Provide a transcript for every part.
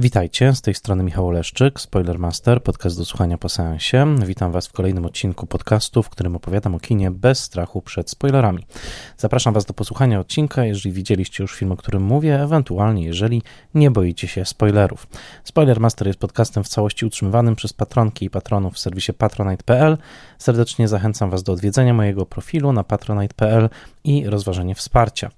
Witajcie, z tej strony Michał Leszczyk, Spoilermaster, podcast do słuchania po seansie. Witam Was w kolejnym odcinku podcastu, w którym opowiadam o kinie bez strachu przed spoilerami. Zapraszam Was do posłuchania odcinka, jeżeli widzieliście już film, o którym mówię, ewentualnie jeżeli nie boicie się spoilerów. Spoilermaster jest podcastem w całości utrzymywanym przez patronki i patronów w serwisie patronite.pl. Serdecznie zachęcam Was do odwiedzenia mojego profilu na patronite.pl i rozważenia wsparcia.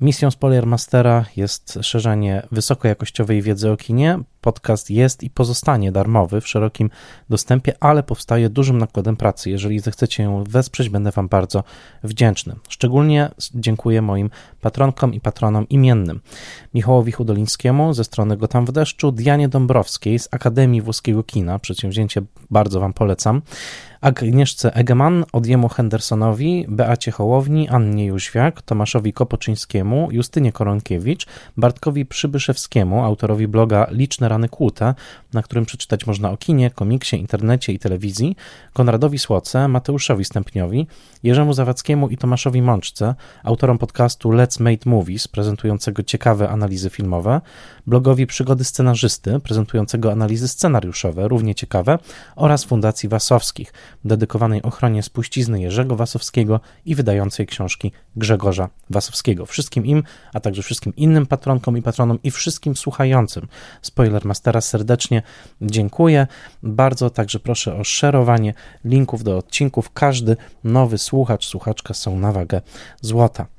Misją Spoilermastera jest szerzenie wysokojakościowej wiedzy o kinie. Podcast jest i pozostanie darmowy w szerokim dostępie, ale powstaje dużym nakładem pracy. Jeżeli zechcecie ją wesprzeć, będę Wam bardzo wdzięczny. Szczególnie dziękuję moim patronkom i patronom imiennym. Michałowi Hudolińskiemu ze strony Gotam w deszczu, Dianie Dąbrowskiej z Akademii Włoskiego Kina, przedsięwzięcie bardzo Wam polecam, Agnieszce Egeman, Odjemu Hendersonowi, Beacie Hołowni, Annie Jóźwiak, Tomaszowi Kopoczyńskiemu, Justynie Koronkiewicz, Bartkowi Przybyszewskiemu, autorowi bloga Liczne Rany Kłute, na którym przeczytać można o kinie, komiksie, internecie i telewizji, Konradowi Słoce, Mateuszowi Stępniowi, Jerzemu Zawadzkiemu i Tomaszowi Mączce, autorom podcastu Let's Made Movies, prezentującego ciekawe analizy filmowe, blogowi Przygody Scenarzysty, prezentującego analizy scenariuszowe, równie ciekawe, oraz Fundacji Wasowskich, dedykowanej ochronie spuścizny Jerzego Wasowskiego i wydającej książki Grzegorza Wasowskiego. Wszystkim im, a także wszystkim innym patronkom i patronom i wszystkim słuchającym Spoilermastera serdecznie dziękuję. Bardzo także proszę o szerowanie linków do odcinków. Każdy nowy słuchacz, słuchaczka są na wagę złota.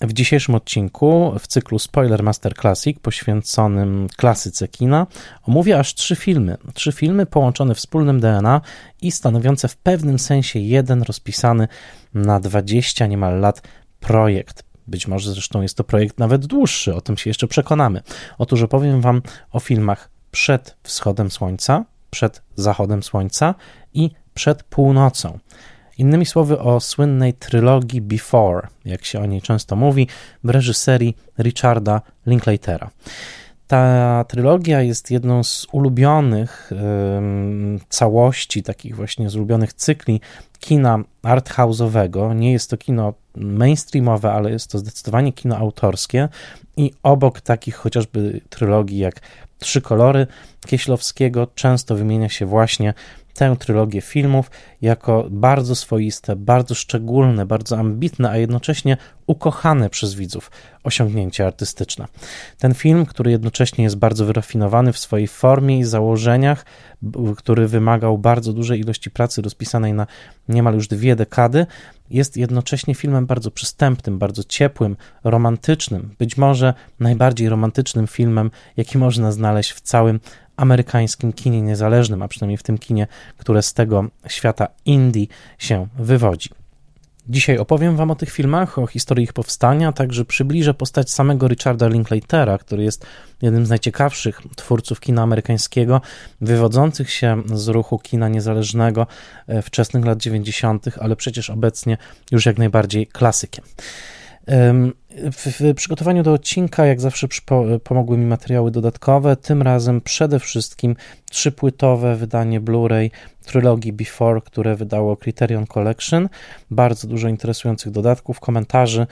W dzisiejszym odcinku w cyklu Spoiler Master Classic poświęconym klasyce kina omówię aż trzy filmy. Trzy filmy połączone wspólnym DNA i stanowiące w pewnym sensie jeden rozpisany na 20 niemal lat projekt. Być może zresztą jest to projekt nawet dłuższy, o tym się jeszcze przekonamy. Otóż opowiem Wam o filmach przed wschodem słońca, przed zachodem słońca i przed północą. Innymi słowy, o słynnej trylogii Before, jak się o niej często mówi, w reżyserii Richarda Linklatera. Ta trylogia jest jedną z ulubionych całości, takich właśnie z ulubionych cykli kina arthouse'owego. Nie jest to kino mainstreamowe, ale jest to zdecydowanie kino autorskie i obok takich chociażby trylogii jak Trzy kolory Kieślowskiego często wymienia się właśnie tę trylogię filmów jako bardzo swoiste, bardzo szczególne, bardzo ambitne, a jednocześnie ukochane przez widzów osiągnięcie artystyczne. Ten film, który jednocześnie jest bardzo wyrafinowany w swojej formie i założeniach, który wymagał bardzo dużej ilości pracy rozpisanej na niemal już dwie dekady, jest jednocześnie filmem bardzo przystępnym, bardzo ciepłym, romantycznym, być może najbardziej romantycznym filmem, jaki można znaleźć w całym amerykańskim kinie niezależnym, a przynajmniej w tym kinie, które z tego świata indie się wywodzi. Dzisiaj opowiem Wam o tych filmach, o historii ich powstania, także przybliżę postać samego Richarda Linklatera, który jest jednym z najciekawszych twórców kina amerykańskiego, wywodzących się z ruchu kina niezależnego e, wczesnych lat 90., ale przecież obecnie już jak najbardziej klasykiem. W przygotowaniu do odcinka, jak zawsze, pomogły mi materiały dodatkowe. Tym razem przede wszystkim trzypłytowe wydanie Blu-ray trylogii Before, które wydało Criterion Collection. Bardzo dużo interesujących dodatków, komentarzy.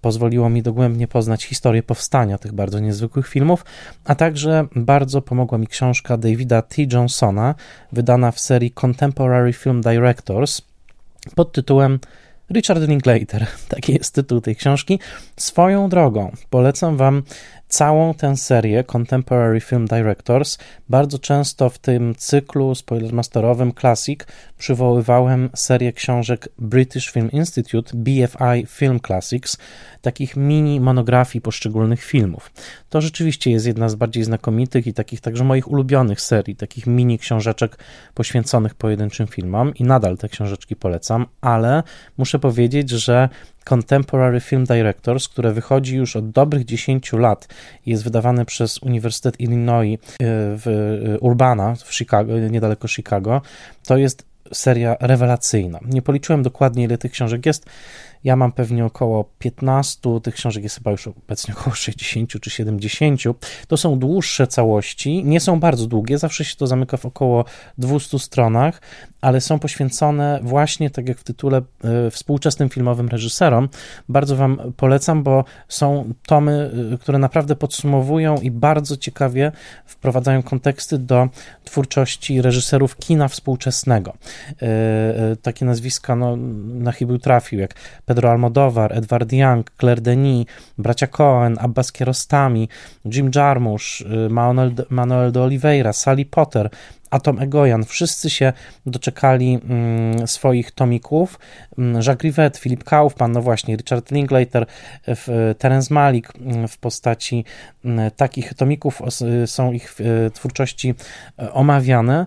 Pozwoliło mi dogłębnie poznać historię powstania tych bardzo niezwykłych filmów, a także bardzo pomogła mi książka Davida T. Johnsona, wydana w serii Contemporary Film Directors pod tytułem Richard Linklater, taki jest tytuł tej książki. Swoją drogą polecam Wam całą tę serię Contemporary Film Directors. Bardzo często w tym cyklu spoilermasterowym Classic przywoływałem serię książek British Film Institute, BFI Film Classics, takich mini monografii poszczególnych filmów. To rzeczywiście jest jedna z bardziej znakomitych i takich także moich ulubionych serii, takich mini książeczek poświęconych pojedynczym filmom i nadal te książeczki polecam, ale muszę powiedzieć, że Contemporary Film Directors, które wychodzi już od dobrych 10 lat i jest wydawane przez Uniwersytet Illinois e, w e, Urbana w Chicago, niedaleko Chicago, to jest seria rewelacyjna. Nie policzyłem dokładnie, ile tych książek jest. Ja mam pewnie około 15, tych książek jest chyba już obecnie około 60 czy 70. To są dłuższe całości, nie są bardzo długie, zawsze się to zamyka w około 200 stronach, ale są poświęcone właśnie, tak jak w tytule, e, współczesnym filmowym reżyserom. Bardzo Wam polecam, bo są tomy, e, które naprawdę podsumowują i bardzo ciekawie wprowadzają konteksty do twórczości reżyserów kina współczesnego. E, takie nazwiska no, na chybił trafił, jak Pedro Almodovar, Edward Young, Claire Denis, bracia Cohen, Abbas Kiarostami, Jim Jarmusch, Manuel, Manuel de Oliveira, Sally Potter, Atom Egoyan, wszyscy się doczekali mm, swoich tomików. Mm, Jacques Rivet, Philip Kaufman, no właśnie, Richard Linklater, Terence Malik mm, w postaci takich tomików są ich twórczości e, omawiane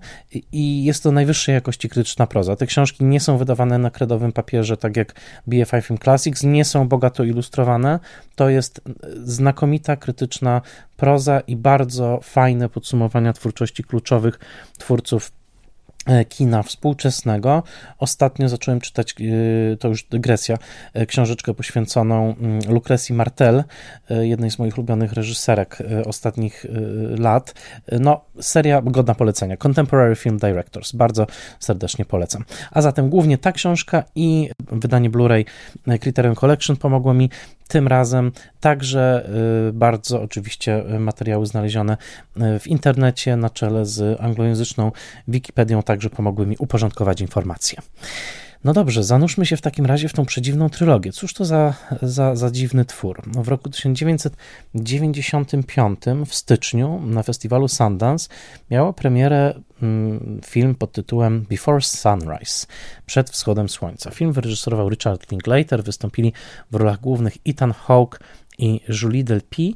i jest to najwyższej jakości krytyczna proza. Te książki nie są wydawane na kredowym papierze, tak jak BFI Film Classics, nie są bogato ilustrowane. To jest znakomita krytyczna proza i bardzo fajne podsumowania twórczości kluczowych twórców E, kina współczesnego. Ostatnio zacząłem czytać, e, to już dygresja, e, książeczkę poświęconą mm, Lucrecji Martel, jednej z moich ulubionych reżyserek ostatnich lat. No, seria godna polecenia. Contemporary Film Directors. Bardzo serdecznie polecam. A zatem głównie ta książka i wydanie Blu-ray Criterion Collection pomogło mi tym razem także bardzo oczywiście materiały znalezione w internecie na czele z anglojęzyczną Wikipedią, także pomogły mi uporządkować informacje. No dobrze, zanurzmy się w takim razie w tą przedziwną trylogię. Cóż to za, za, za dziwny twór? No w roku 1995 w styczniu na festiwalu Sundance miało premierę mm, film pod tytułem Before Sunrise, Przed wschodem słońca. Film wyreżyserował Richard Linklater, wystąpili w rolach głównych Ethan Hawke i Julie Delpy.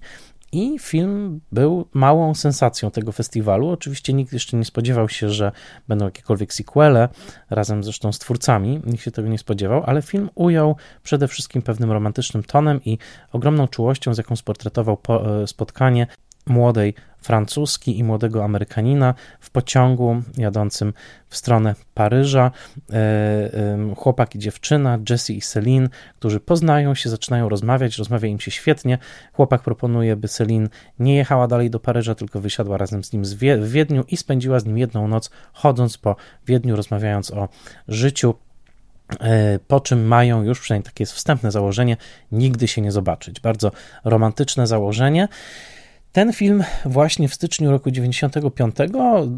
I film był małą sensacją tego festiwalu. Oczywiście nikt jeszcze nie spodziewał się, że będą jakiekolwiek sequele, razem zresztą z twórcami. Nikt się tego nie spodziewał, ale film ujął przede wszystkim pewnym romantycznym tonem i ogromną czułością, z jaką sportretował e, spotkanie młodej francuski i młodego Amerykanina w pociągu jadącym w stronę Paryża. E, chłopak i dziewczyna, Jesse i Celine, którzy poznają się, zaczynają rozmawiać, rozmawia im się świetnie. Chłopak proponuje, by Celine nie jechała dalej do Paryża, tylko wysiadła razem z nim w Wiedniu i spędziła z nim jedną noc, chodząc po Wiedniu, rozmawiając o życiu e, po czym mają już, przynajmniej takie jest wstępne założenie, nigdy się nie zobaczyć. Bardzo romantyczne założenie. Ten film właśnie w styczniu roku 95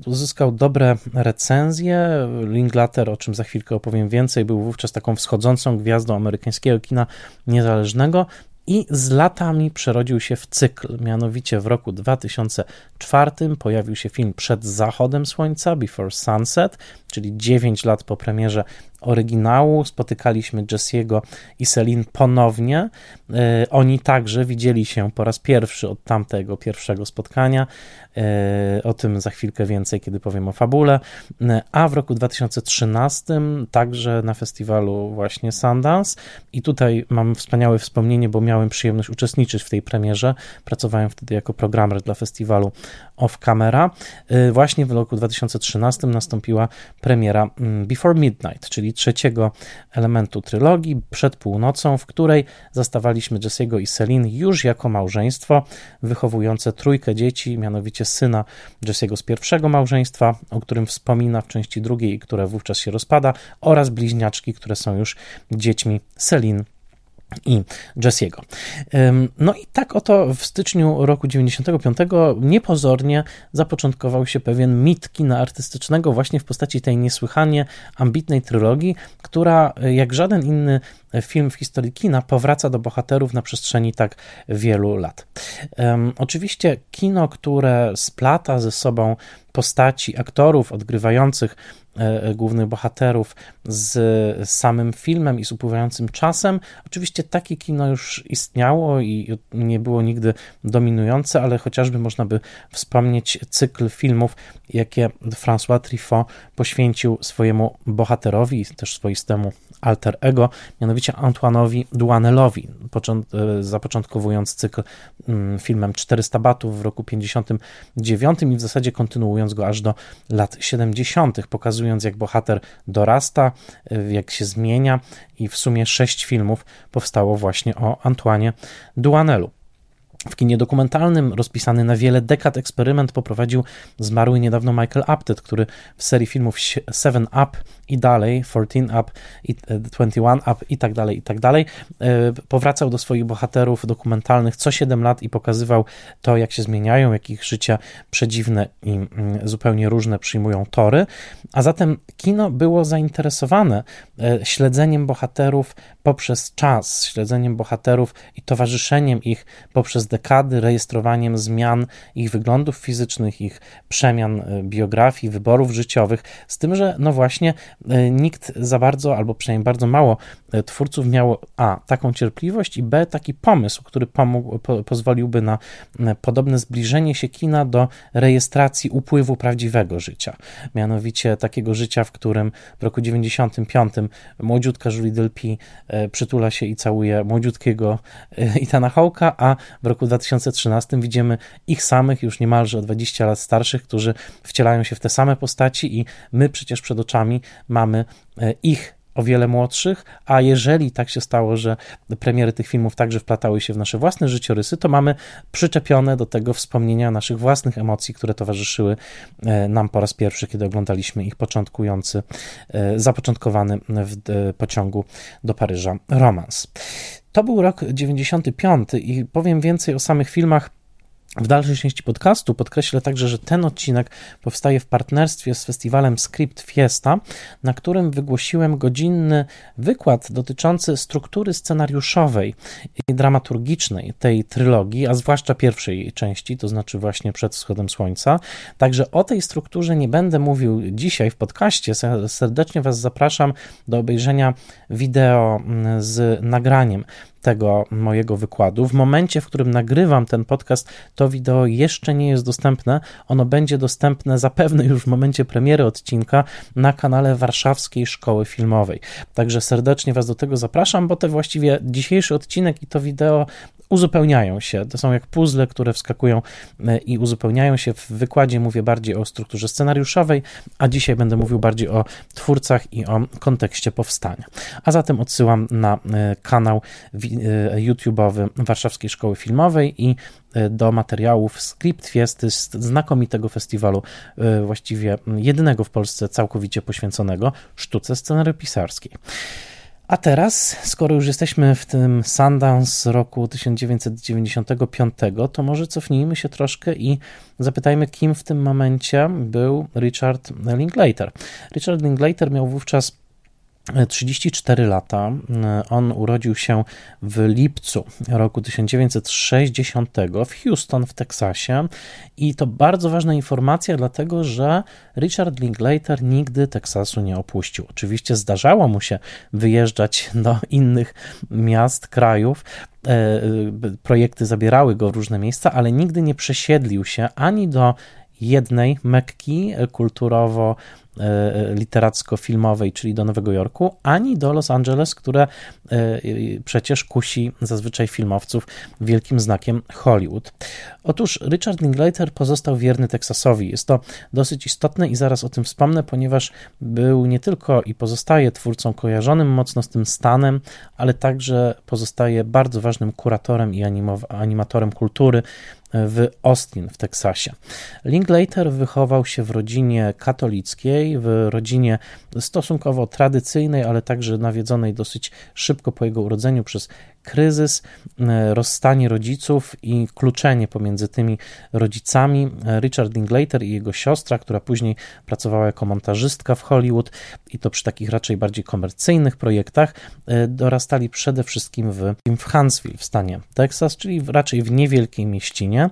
uzyskał dobre recenzje. Linklater, o czym za chwilkę opowiem więcej, był wówczas taką wschodzącą gwiazdą amerykańskiego kina niezależnego i z latami przerodził się w cykl. Mianowicie w roku 2004 pojawił się film Przed zachodem słońca, Before Sunset, czyli 9 lat po premierze oryginału. Spotykaliśmy Jesse'ego i Celine ponownie. E, oni także widzieli się po raz pierwszy od tamtego pierwszego spotkania. E, o tym za chwilkę więcej, kiedy powiem o fabule. E, a w roku 2013 także na festiwalu właśnie Sundance. I tutaj mam wspaniałe wspomnienie, bo miałem przyjemność uczestniczyć w tej premierze. Pracowałem wtedy jako programer dla festiwalu Off Camera. Właśnie w roku 2013 nastąpiła premiera mm, Before Midnight, czyli trzeciego elementu trylogii, przed północą, w której zastawaliśmy Jesse'ego i Celine już jako małżeństwo wychowujące trójkę dzieci, mianowicie syna Jesse'ego z pierwszego małżeństwa, o którym wspomina w części drugiej i które wówczas się rozpada, oraz bliźniaczki, które są już dziećmi Celine i Jesse'ego. No i tak oto w styczniu roku 95 niepozornie zapoczątkował się pewien mit kina artystycznego właśnie w postaci tej niesłychanie ambitnej trylogii, która jak żaden inny film w historii kina powraca do bohaterów na przestrzeni tak wielu lat. Um, oczywiście kino, które splata ze sobą postaci aktorów odgrywających E, e, głównych bohaterów z samym filmem i z upływającym czasem. Oczywiście takie kino już istniało i nie było nigdy dominujące, ale chociażby można by wspomnieć cykl filmów, jakie François Truffaut poświęcił swojemu bohaterowi, też swoistemu alter ego, mianowicie mianowicie Antoine'owi Duanelowi, zapoczątkowując cykl mm, filmem 400 batów w roku 59 i w zasadzie kontynuując go aż do lat 70., pokazując jak bohater dorasta, jak się zmienia i w sumie sześć filmów powstało właśnie o Antoine Duanelu. W kinie dokumentalnym rozpisany na wiele dekad eksperyment poprowadził zmarły niedawno Michael Apted, który w serii filmów 7 Up i dalej, 14 Up, i 21 e, Up i tak dalej, i tak dalej, e, powracał do swoich bohaterów dokumentalnych co 7 lat i pokazywał to, jak się zmieniają, jak ich życia przedziwne i mm, zupełnie różne przyjmują tory. A zatem kino było zainteresowane e, śledzeniem bohaterów poprzez czas, śledzeniem bohaterów i towarzyszeniem ich poprzez dekady, rejestrowaniem zmian ich wyglądów fizycznych, ich przemian biografii, wyborów życiowych, z tym, że no właśnie E, nikt za bardzo, albo przynajmniej bardzo mało e, twórców miało A, taką cierpliwość i B, taki pomysł, który pomógł, po, pozwoliłby na podobne zbliżenie się kina do rejestracji upływu prawdziwego życia. Mianowicie takiego życia, w którym w roku 95 młodziutka Julie Delpy e, przytula się i całuje młodziutkiego Itana Hawke'a, a w roku 2013 widzimy ich samych, już niemalże o 20 lat starszych, którzy wcielają się w te same postaci i my przecież przed oczami mamy e, ich o wiele młodszych, a jeżeli tak się stało, że premiery tych filmów także wplatały się w nasze własne życiorysy, to mamy przyczepione do tego wspomnienia naszych własnych emocji, które towarzyszyły e, nam po raz pierwszy, kiedy oglądaliśmy ich początkujący, e, zapoczątkowany w pociągu do Paryża romans. To był rok 95 i powiem więcej o samych filmach w dalszej części podcastu podkreślę także, że ten odcinek powstaje w partnerstwie z festiwalem Script Fiesta, na którym wygłosiłem godzinny wykład dotyczący struktury scenariuszowej i dramaturgicznej tej trylogii, a zwłaszcza pierwszej części, to znaczy właśnie przed wschodem słońca. Także o tej strukturze nie będę mówił dzisiaj w podcaście. Serdecznie Was zapraszam do obejrzenia wideo mm, z nagraniem tego mojego wykładu. W momencie, w którym nagrywam ten podcast, to wideo jeszcze nie jest dostępne. Ono będzie dostępne zapewne już w momencie premiery odcinka na kanale Warszawskiej Szkoły Filmowej. Także serdecznie Was do tego zapraszam, bo te właściwie dzisiejszy odcinek i to wideo uzupełniają się. To są jak puzzle, które wskakują e, i uzupełniają się. W wykładzie mówię bardziej o strukturze scenariuszowej, a dzisiaj będę mówił bardziej o twórcach i o kontekście powstania. A zatem odsyłam na e, kanał e, YouTube'owy Warszawskiej Szkoły Filmowej i do materiałów Script Fiesty z znakomitego festiwalu, właściwie jedynego w Polsce całkowicie poświęconego sztuce scenariopisarskiej. A teraz, skoro już jesteśmy w tym Sundance roku 1995, to może cofnijmy się troszkę i zapytajmy, kim w tym momencie był Richard Linklater. Richard Linklater miał wówczas 34 lata. On urodził się w lipcu roku 1960 w Houston w Teksasie i to bardzo ważna informacja, dlatego że Richard Linklater nigdy Teksasu nie opuścił. Oczywiście zdarzało mu się wyjeżdżać do innych miast, krajów, e, projekty zabierały go w różne miejsca, ale nigdy nie przesiedlił się ani do jednej Mekki kulturowo E, literacko-filmowej, czyli do Nowego Jorku, ani do Los Angeles, które e, przecież kusi zazwyczaj filmowców wielkim znakiem Hollywood. Otóż Richard Linklater pozostał wierny Teksasowi. Jest to dosyć istotne i zaraz o tym wspomnę, ponieważ był nie tylko i pozostaje twórcą kojarzonym mocno z tym stanem, ale także pozostaje bardzo ważnym kuratorem i animatorem kultury w Austin w Teksasie. Linklater wychował się w rodzinie katolickiej, w rodzinie stosunkowo tradycyjnej, ale także nawiedzonej dosyć szybko po jego urodzeniu przez kryzys, e, rozstanie rodziców i kluczenie pomiędzy tymi rodzicami. Richard Linklater i jego siostra, która później pracowała jako montażystka w Hollywood i to przy takich raczej bardziej komercyjnych projektach, e, dorastali przede wszystkim w, w Huntsville w stanie Teksas, czyli raczej w niewielkiej mieścinie,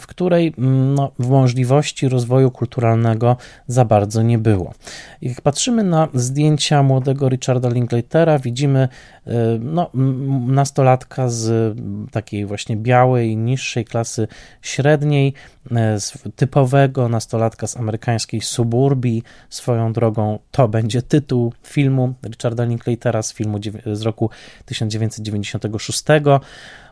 w której mm, no, możliwości rozwoju kulturalnego za bardzo nie było. Jak patrzymy na zdjęcia młodego Richarda Linklatera, widzimy e, no, na nastolatka z takiej właśnie białej, niższej klasy średniej, z typowego nastolatka z amerykańskiej suburbii. Swoją drogą to będzie tytuł filmu Richarda Linklatera z filmu z roku 1996.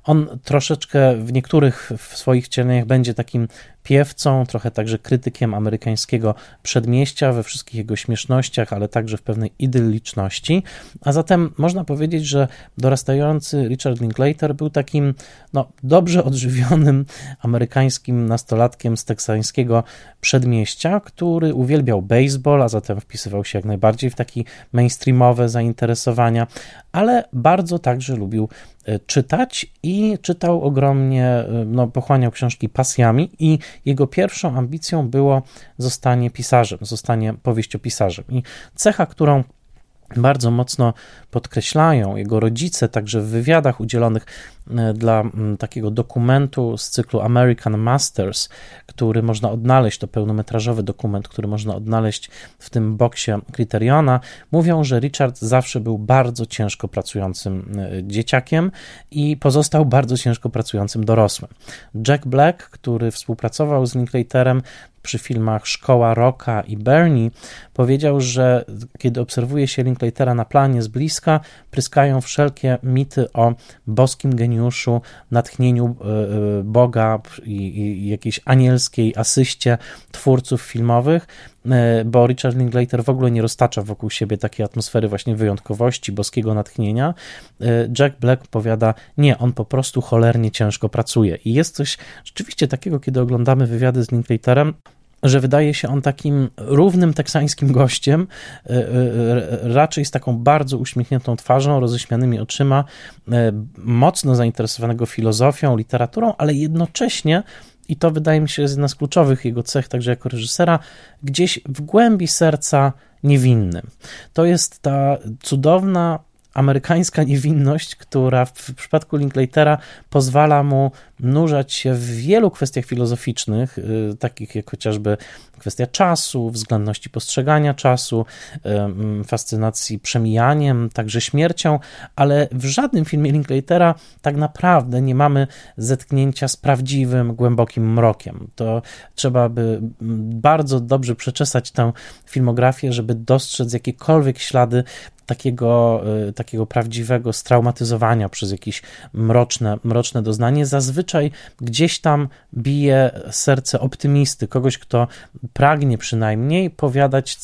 On troszeczkę w niektórych w swoich cieniach będzie takim piewcą, trochę także krytykiem amerykańskiego przedmieścia we wszystkich jego śmiesznościach, ale także w pewnej idylliczności. A zatem można powiedzieć, że dorastający Richard Linklater był takim no, dobrze odżywionym amerykańskim nastolatkiem z teksańskiego przedmieścia, który uwielbiał baseball, a zatem wpisywał się jak najbardziej w takie mainstreamowe zainteresowania, ale bardzo także lubił czytać i czytał ogromnie, e, no, pochłaniał książki pasjami i jego pierwszą ambicją było zostanie pisarzem, zostanie powieściopisarzem. I cecha, którą bardzo mocno podkreślają jego rodzice, także w wywiadach udzielonych dla takiego dokumentu z cyklu American Masters, który można odnaleźć, to pełnometrażowy dokument, który można odnaleźć w tym boksie Criteriona, mówią, że Richard zawsze był bardzo ciężko pracującym e, dzieciakiem i pozostał bardzo ciężko pracującym dorosłym. Jack Black, który współpracował z Linklaterem, przy filmach Szkoła Rocka i Bernie, powiedział, że kiedy obserwuje się Linklatera na planie z bliska, pryskają wszelkie mity o boskim geniuszu, natchnieniu e, e, Boga i jakiejś anielskiej asyście twórców filmowych, e, bo Richard Linklater w ogóle nie roztacza wokół siebie takiej atmosfery właśnie wyjątkowości, boskiego natchnienia. Jack Black powiada, nie, on po prostu cholernie ciężko pracuje. I jest coś rzeczywiście takiego, kiedy oglądamy wywiady z Linklaterem, że wydaje się on takim równym teksańskim gościem, e, e, raczej z taką bardzo uśmiechniętą twarzą, roześmianymi oczyma, e, mocno zainteresowanego filozofią, literaturą, ale jednocześnie i to wydaje mi się jest jedna z kluczowych jego cech, także jako reżysera, gdzieś w głębi serca niewinnym. To jest ta cudowna amerykańska niewinność, która w przypadku Linklatera pozwala mu nurzać się w wielu kwestiach filozoficznych, y, takich jak chociażby kwestia czasu, względności postrzegania czasu, fascynacji przemijaniem, także śmiercią, ale w żadnym filmie Linklatera tak naprawdę nie mamy zetknięcia z prawdziwym, głębokim mrokiem. To trzeba by bardzo dobrze przeczesać tę filmografię, żeby dostrzec jakiekolwiek ślady takiego, y, takiego prawdziwego straumatyzowania przez jakieś mroczne, mroczne doznanie. Zazwyczaj gdzieś tam bije serce optymisty, kogoś, kto pragnie przynajmniej powiadać,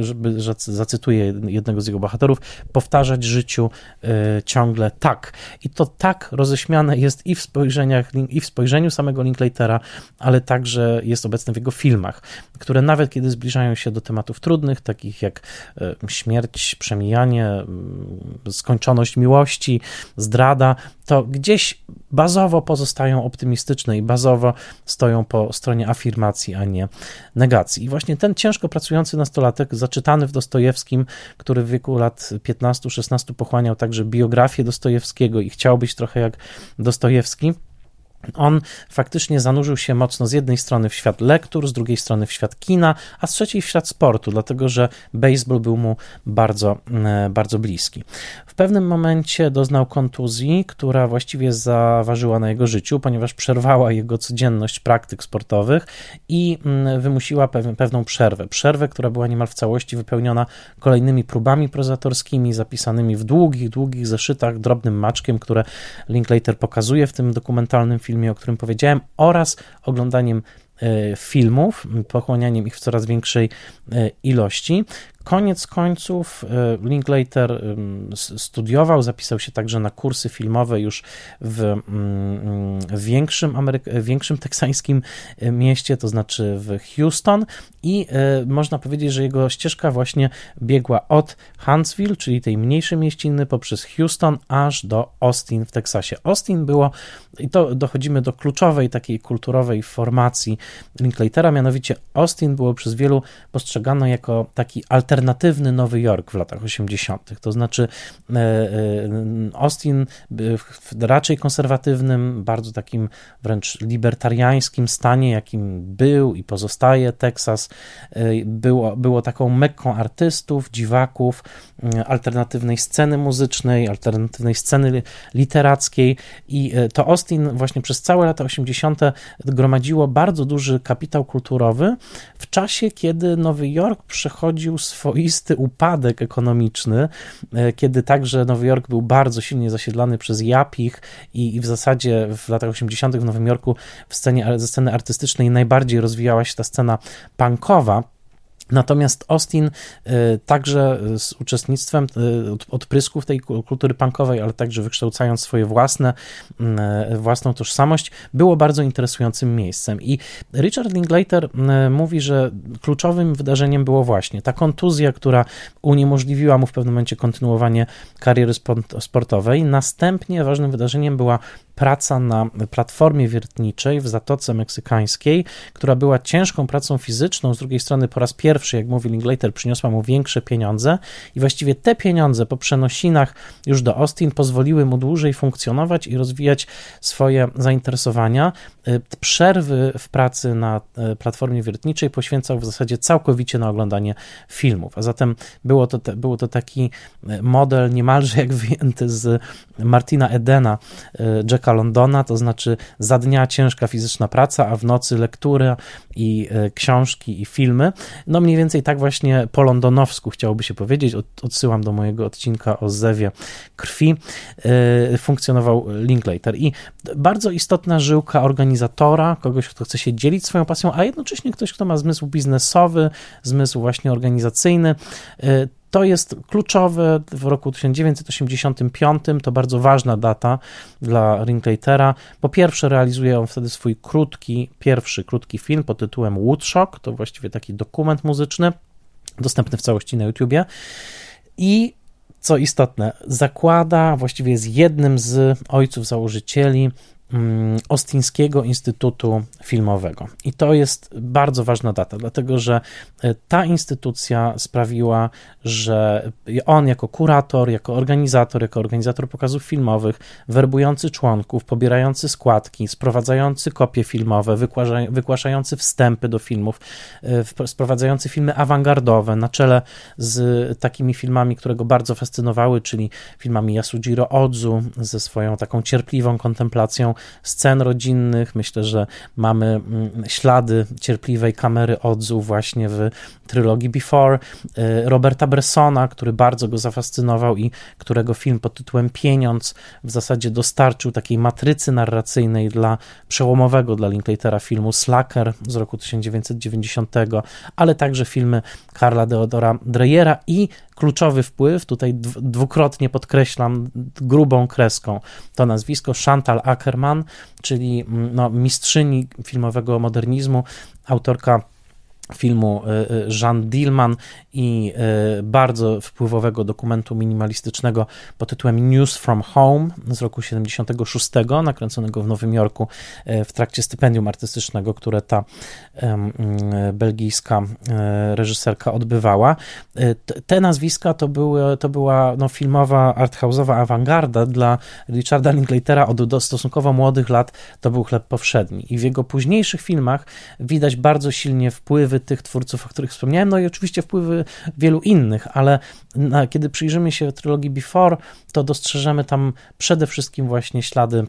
żeby, że zacytuję jednego z jego bohaterów, powtarzać życiu y, ciągle tak. I to tak roześmiane jest i w spojrzeniach, i w spojrzeniu samego Linklatera, ale także jest obecne w jego filmach, które nawet kiedy zbliżają się do tematów trudnych, takich jak y, śmierć, przemijanie, Mm, skończoność miłości, zdrada, to gdzieś bazowo pozostają optymistyczne i bazowo stoją po stronie afirmacji, a nie negacji. I właśnie ten ciężko pracujący nastolatek, zaczytany w Dostojewskim, który w wieku lat 15-16 pochłaniał także biografię Dostojewskiego i chciał być trochę jak Dostojewski, on faktycznie zanurzył się mocno z jednej strony w świat lektur, z drugiej strony w świat kina, a z trzeciej w świat sportu, dlatego że baseball był mu bardzo, e, bardzo bliski. W pewnym momencie doznał kontuzji, która właściwie zaważyła na jego życiu, ponieważ przerwała jego codzienność praktyk sportowych i mm, wymusiła pewną przerwę. Przerwę, która była niemal w całości wypełniona kolejnymi próbami prozatorskimi, zapisanymi w długich, długich zeszytach, drobnym maczkiem, które Linklater pokazuje w tym dokumentalnym filmie filmie, o którym powiedziałem, oraz oglądaniem e, filmów, pochłanianiem ich w coraz większej e, ilości. Koniec końców e, Linklater studiował, zapisał się także na kursy filmowe już w, mm, w większym, Ameryk- większym teksańskim mieście, to znaczy w Houston i można powiedzieć, że jego ścieżka właśnie biegła od Huntsville, czyli tej mniejszej mieściny, poprzez Houston aż do Austin w Teksasie. Austin było i to dochodzimy do kluczowej takiej kulturowej formacji Linklatera, mianowicie Austin było przez wielu postrzegane jako taki alternatywny Nowy Jork w latach 80. To znaczy Austin w raczej konserwatywnym, bardzo takim wręcz libertariańskim stanie, jakim był i pozostaje Teksas, było, było taką mekką artystów, dziwaków, alternatywnej sceny muzycznej, alternatywnej sceny literackiej i e, to Austin właśnie przez całe lata 80. gromadziło bardzo duży kapitał kulturowy w czasie, kiedy Nowy Jork przechodził swoisty upadek ekonomiczny, e, kiedy także Nowy Jork był bardzo silnie zasiedlany przez Japich i, i w zasadzie w latach 80. w Nowym Jorku w scenie, ze sceny artystycznej najbardziej rozwijała się ta scena punkowa, Natomiast Austin y, także z uczestnictwem y, odprysków tej kultury punkowej, ale także wykształcając swoje własne, y, własną tożsamość, było bardzo interesującym miejscem. I Richard Linklater mówi, że kluczowym wydarzeniem było właśnie ta kontuzja, która uniemożliwiła mu w pewnym momencie kontynuowanie kariery sportowej. Następnie ważnym wydarzeniem była praca na platformie wiertniczej w Zatoce Meksykańskiej, która była ciężką pracą fizyczną, z drugiej strony po raz pierwszy, jak mówi Linklater, przyniosła mu większe pieniądze i właściwie te pieniądze po przenosinach już do Austin pozwoliły mu dłużej funkcjonować i rozwijać swoje zainteresowania. Y, przerwy w pracy na y, platformie wiertniczej poświęcał w zasadzie całkowicie na oglądanie filmów, a zatem było to, było to taki y, model niemalże jak wyjęty z Martina Edena, Jacka Londona, to znaczy za dnia ciężka fizyczna praca, a w nocy lektury i e, książki i filmy. No mniej więcej tak właśnie po londonowsku chciałoby się powiedzieć, odsyłam do mojego odcinka o zewie krwi, e, funkcjonował Linklater. I bardzo istotna żyłka organizatora, kogoś, kto chce się dzielić swoją pasją, a jednocześnie ktoś, kto ma zmysł biznesowy, zmysł właśnie organizacyjny, e, to jest kluczowe w roku 1985, to bardzo ważna data dla Rinklatera. Po pierwsze, realizuje on wtedy swój krótki, pierwszy krótki film pod tytułem Woodstock, to właściwie taki dokument muzyczny, dostępny w całości na YouTubie. I co istotne, zakłada, właściwie jest jednym z ojców założycieli Ostińskiego Instytutu Filmowego. I to jest bardzo ważna data, dlatego że e, ta instytucja sprawiła, że on jako kurator, jako organizator, jako organizator pokazów filmowych, werbujący członków, pobierający składki, sprowadzający kopie filmowe, wygłaszający wstępy do filmów, e, sprowadzający filmy awangardowe na czele z takimi filmami, które go bardzo fascynowały, czyli filmami Yasujiro Odzu ze swoją taką cierpliwą kontemplacją scen rodzinnych. Myślę, że mamy mm, ślady cierpliwej kamery Odzu właśnie w trylogii Before. Y, Roberta Bressona, który bardzo go zafascynował i którego film pod tytułem Pieniądz w zasadzie dostarczył takiej matrycy narracyjnej dla przełomowego dla Linklatera filmu Slacker z roku 1990, ale także filmy Karla Deodora Dreyera i kluczowy wpływ, tutaj dwukrotnie podkreślam grubą kreską to nazwisko Chantal Ackerman, czyli mm, no, mistrzyni filmowego modernizmu, autorka filmu e, e, Jean Dillman i e, bardzo wpływowego dokumentu minimalistycznego pod tytułem News from Home z roku 76, nakręconego w Nowym Jorku w trakcie stypendium artystycznego, które ta belgijska reżyserka odbywała. Te nazwiska to, były, to była no, filmowa, arthouse'owa awangarda dla Richarda Linklatera od stosunkowo młodych lat to był chleb powszedni i w jego późniejszych filmach widać bardzo silnie wpływy wpływy tych twórców, o których wspomniałem, no i oczywiście wpływy wielu innych, ale na, kiedy przyjrzymy się trylogii Before, to dostrzeżemy tam przede wszystkim właśnie ślady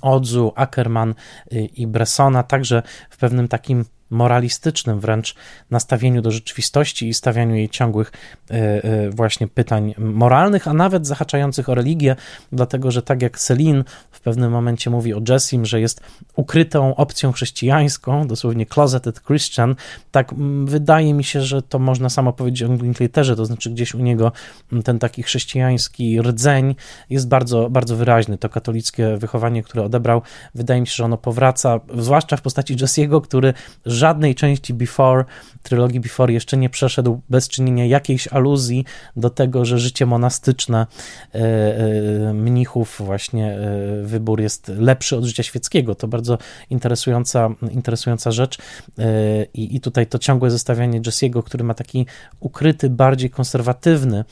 Odzu, Ackerman y, i Bressona, także w pewnym takim moralistycznym wręcz nastawieniu do rzeczywistości i stawianiu jej ciągłych e, e, właśnie pytań moralnych, a nawet zahaczających o religię, dlatego że tak jak Celine pewnym momencie mówi o Jessim, że jest ukrytą opcją chrześcijańską, dosłownie closeted Christian, tak wydaje mi się, że to można samo powiedzieć o Linklaterze, to znaczy gdzieś u niego ten taki chrześcijański rdzeń jest bardzo, bardzo wyraźny. To katolickie wychowanie, które odebrał, wydaje mi się, że ono powraca, zwłaszcza w postaci Jessiego, który żadnej części Before, trylogii Before jeszcze nie przeszedł bez czynienia jakiejś aluzji do tego, że życie monastyczne e, e, mnichów właśnie e, wybór jest lepszy od życia świeckiego. To bardzo interesująca, interesująca rzecz i, i tutaj to ciągłe zestawianie Jesse'ego, który ma taki ukryty, bardziej konserwatywny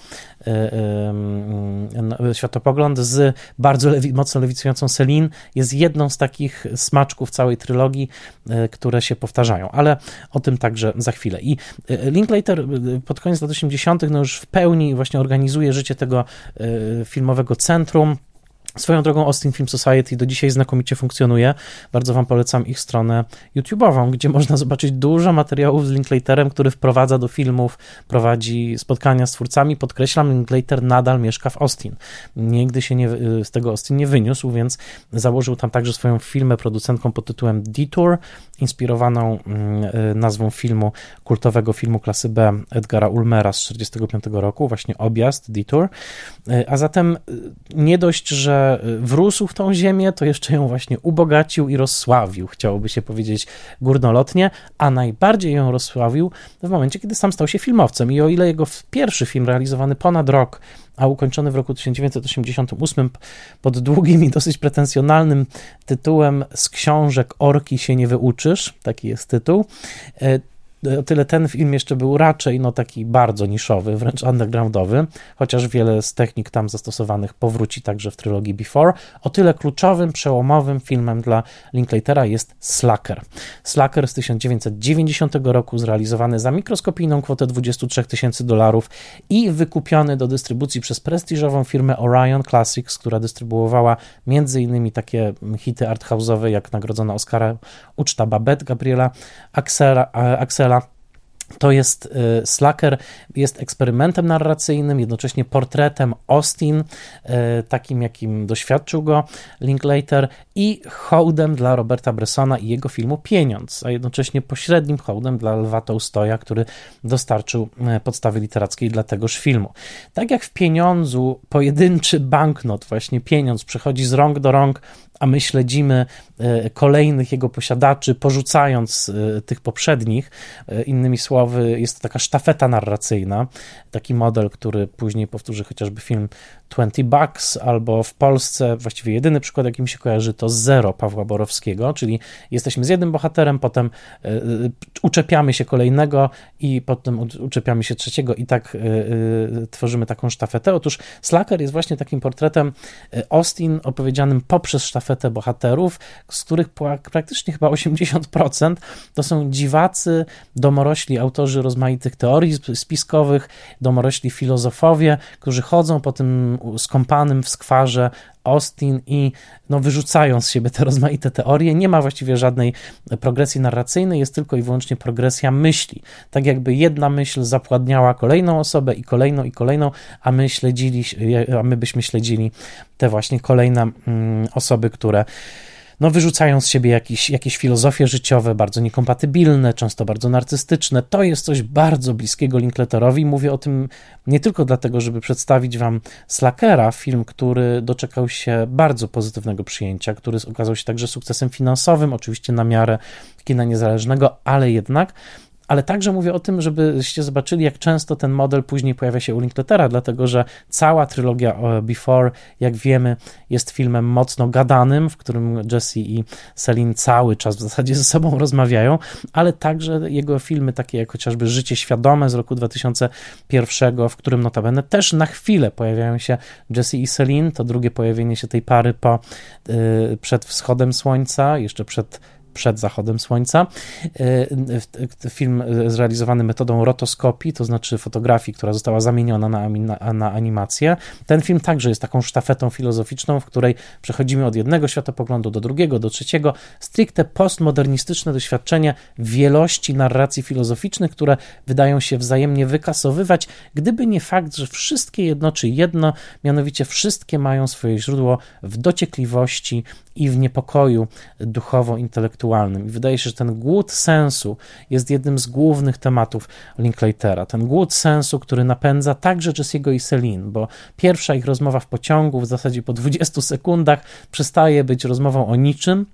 światopogląd z bardzo lewi, mocno lewicującą Celine jest jedną z takich smaczków całej trylogii, które się powtarzają, ale o tym także za chwilę. I Linklater pod koniec lat 80. no już w pełni właśnie organizuje życie tego filmowego centrum. Swoją drogą Austin Film Society do dzisiaj znakomicie funkcjonuje. Bardzo Wam polecam ich stronę YouTube'ową, gdzie można zobaczyć dużo materiałów z Linklaterem, który wprowadza do filmów, prowadzi spotkania z twórcami. Podkreślam, Linklater nadal mieszka w Austin. Nigdy się nie, z tego Austin nie wyniósł, więc założył tam także swoją filmę producentką pod tytułem Detour, inspirowaną mm, y, nazwą filmu, kultowego filmu klasy B Edgara Ulmera z 1945 roku, właśnie Objazd, Detour. Y, a zatem y, nie dość, że wrósł w tą ziemię, to jeszcze ją właśnie ubogacił i rozsławił, chciałoby się powiedzieć górnolotnie, a najbardziej ją rozsławił w momencie, kiedy sam stał się filmowcem. I o ile jego pierwszy film realizowany ponad rok a ukończony w roku 1988 pod długim i dosyć pretensjonalnym tytułem Z książek Orki się nie wyuczysz, taki jest tytuł. O tyle ten film jeszcze był raczej no taki bardzo niszowy, wręcz undergroundowy, chociaż wiele z technik tam zastosowanych powróci także w trylogii Before. O tyle kluczowym, przełomowym filmem dla Linklatera jest Slacker. Slacker z 1990 roku zrealizowany za mikroskopijną kwotę 23 tysięcy dolarów i wykupiony do dystrybucji przez prestiżową firmę Orion Classics, która dystrybuowała m.in. takie hity arthouse'owe jak nagrodzona Oscara Uczta Babette Gabriela Axela, Axela to jest y, Slacker, jest eksperymentem narracyjnym, jednocześnie portretem Austin, y, takim jakim doświadczył go Linklater i hołdem dla Roberta Bressona i jego filmu Pieniądz, a jednocześnie pośrednim hołdem dla Lwa Tolstoja, który dostarczył y, podstawy literackiej dla tegoż filmu. Tak jak w Pieniądzu pojedynczy banknot, właśnie pieniądz przechodzi z rąk do rąk a my śledzimy e, kolejnych jego posiadaczy, porzucając e, tych poprzednich. E, innymi słowy, jest to taka sztafeta narracyjna, taki model, który później powtórzy chociażby film 20 Bucks, albo w Polsce właściwie jedyny przykład, jaki mi się kojarzy, to Zero Pawła Borowskiego, czyli jesteśmy z jednym bohaterem, potem uczepiamy się kolejnego i potem uczepiamy się trzeciego i tak tworzymy taką sztafetę. Otóż Slacker jest właśnie takim portretem Austin opowiedzianym poprzez sztafetę sztafetę bohaterów, z których praktycznie chyba 80% to są dziwacy, domorośli autorzy rozmaitych teorii spiskowych, domorośli filozofowie, którzy chodzą po tym skąpanym w skwarze Austin i no, wyrzucają z siebie te rozmaite teorie. Nie ma właściwie żadnej progresji narracyjnej, jest tylko i wyłącznie progresja myśli. Tak jakby jedna myśl zapładniała kolejną osobę i kolejną i kolejną, a my śledzili, a my byśmy śledzili te właśnie kolejne mm, osoby, które no, wyrzucają z siebie jakieś, jakieś filozofie życiowe, bardzo niekompatybilne, często bardzo narcystyczne. To jest coś bardzo bliskiego Linklaterowi. Mówię o tym nie tylko dlatego, żeby przedstawić Wam Slackera, film, który doczekał się bardzo pozytywnego przyjęcia, który okazał się także sukcesem finansowym, oczywiście na miarę kina niezależnego, ale jednak ale także mówię o tym, żebyście zobaczyli, jak często ten model później pojawia się u Linklatera, dlatego że cała trylogia e, Before, jak wiemy, jest filmem mocno gadanym, w którym Jesse i Celine cały czas w zasadzie ze sobą rozmawiają, ale także jego filmy, takie jak chociażby Życie Świadome z roku 2001, w którym notabene też na chwilę pojawiają się Jesse i Celine, to drugie pojawienie się tej pary po, yy, przed wschodem słońca, jeszcze przed przed zachodem słońca. E, film zrealizowany metodą rotoskopii, to znaczy fotografii, która została zamieniona na, na, na, animację. Ten film także jest taką sztafetą filozoficzną, w której przechodzimy od jednego światopoglądu do drugiego, do trzeciego. Stricte postmodernistyczne doświadczenie wielości narracji filozoficznych, które wydają się wzajemnie wykasowywać, gdyby nie fakt, że wszystkie jednoczy jedno, mianowicie wszystkie mają swoje źródło w dociekliwości i w niepokoju duchowo-intelektualnym. I wydaje się, że ten głód sensu jest jednym z głównych tematów Linklatera. Ten głód sensu, który napędza także Jesse'ego i Celine, bo pierwsza ich rozmowa w pociągu w zasadzie po 20 sekundach przestaje być rozmową o niczym,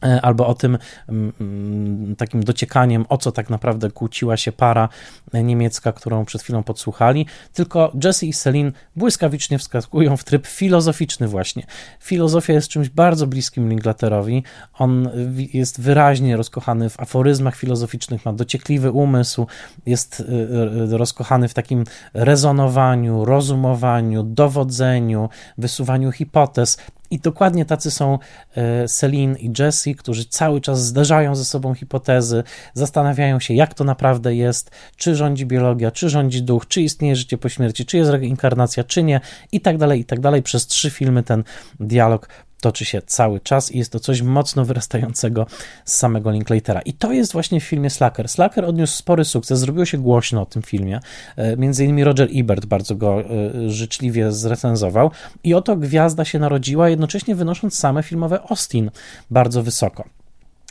albo o tym mm, mm, takim dociekaniem, o co tak naprawdę kłóciła się para niemiecka, którą przed chwilą podsłuchali, tylko Jesse i Celine błyskawicznie wskakują w tryb filozoficzny właśnie. Filozofia jest czymś bardzo bliskim Linklaterowi, on jest wyraźnie rozkochany w aforyzmach filozoficznych, ma dociekliwy umysł, jest e, e, rozkochany w takim rezonowaniu, rozumowaniu, dowodzeniu, wysuwaniu hipotez, i dokładnie tacy są e, Celine i Jesse, którzy cały czas zderzają ze sobą hipotezy, zastanawiają się, jak to naprawdę jest, czy rządzi biologia, czy rządzi duch, czy istnieje życie po śmierci, czy jest reinkarnacja, czy nie, i tak dalej, i tak dalej. Przez trzy filmy ten dialog toczy się cały czas i jest to coś mocno wyrastającego z samego Linklatera. I to jest właśnie w filmie Slacker. Slacker odniósł spory sukces, zrobiło się głośno o tym filmie. E, między innymi Roger Ebert bardzo go e, życzliwie zrecenzował. I oto gwiazda się narodziła, jednocześnie wynosząc same filmowe Austin bardzo wysoko.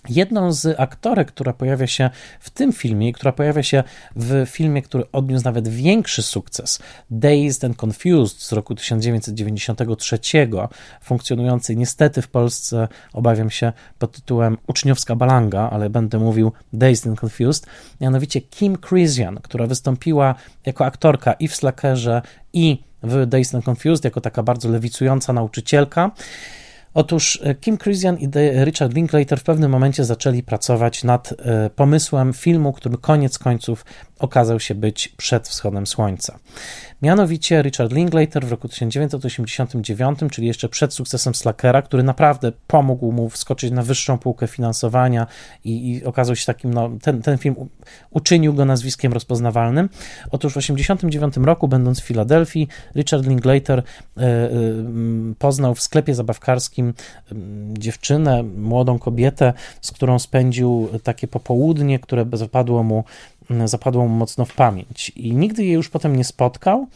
Jedną z aktorek, która pojawia się w tym filmie, która pojawia się w filmie, który odniósł nawet większy sukces, Dazed and Confused z roku 1993, funkcjonujący niestety w Polsce, obawiam się, pod tytułem Uczniowska Balanga, ale będę mówił Dazed and Confused, mianowicie Kim Krisian, która wystąpiła jako aktorka i w Slackerze, i w Dazed and Confused, jako taka bardzo lewicująca nauczycielka. Otóż e, Kim Christian i Richard Linklater w pewnym momencie zaczęli pracować nad e, pomysłem filmu, który koniec końców okazał się być przed wschodem słońca. Mianowicie Richard Linklater w roku 1989, czyli jeszcze przed sukcesem Slackera, który naprawdę pomógł mu wskoczyć na wyższą półkę finansowania i, i okazał się takim, no, ten, ten film uczynił go nazwiskiem rozpoznawalnym. Otóż w 1989 roku, będąc w Filadelfii, Richard Linklater y, y, poznał w sklepie zabawkarskim y, dziewczynę, młodą kobietę, z którą spędził takie popołudnie, które zapadło mu zapadło mu mocno w pamięć. I nigdy jej już potem nie spotkał,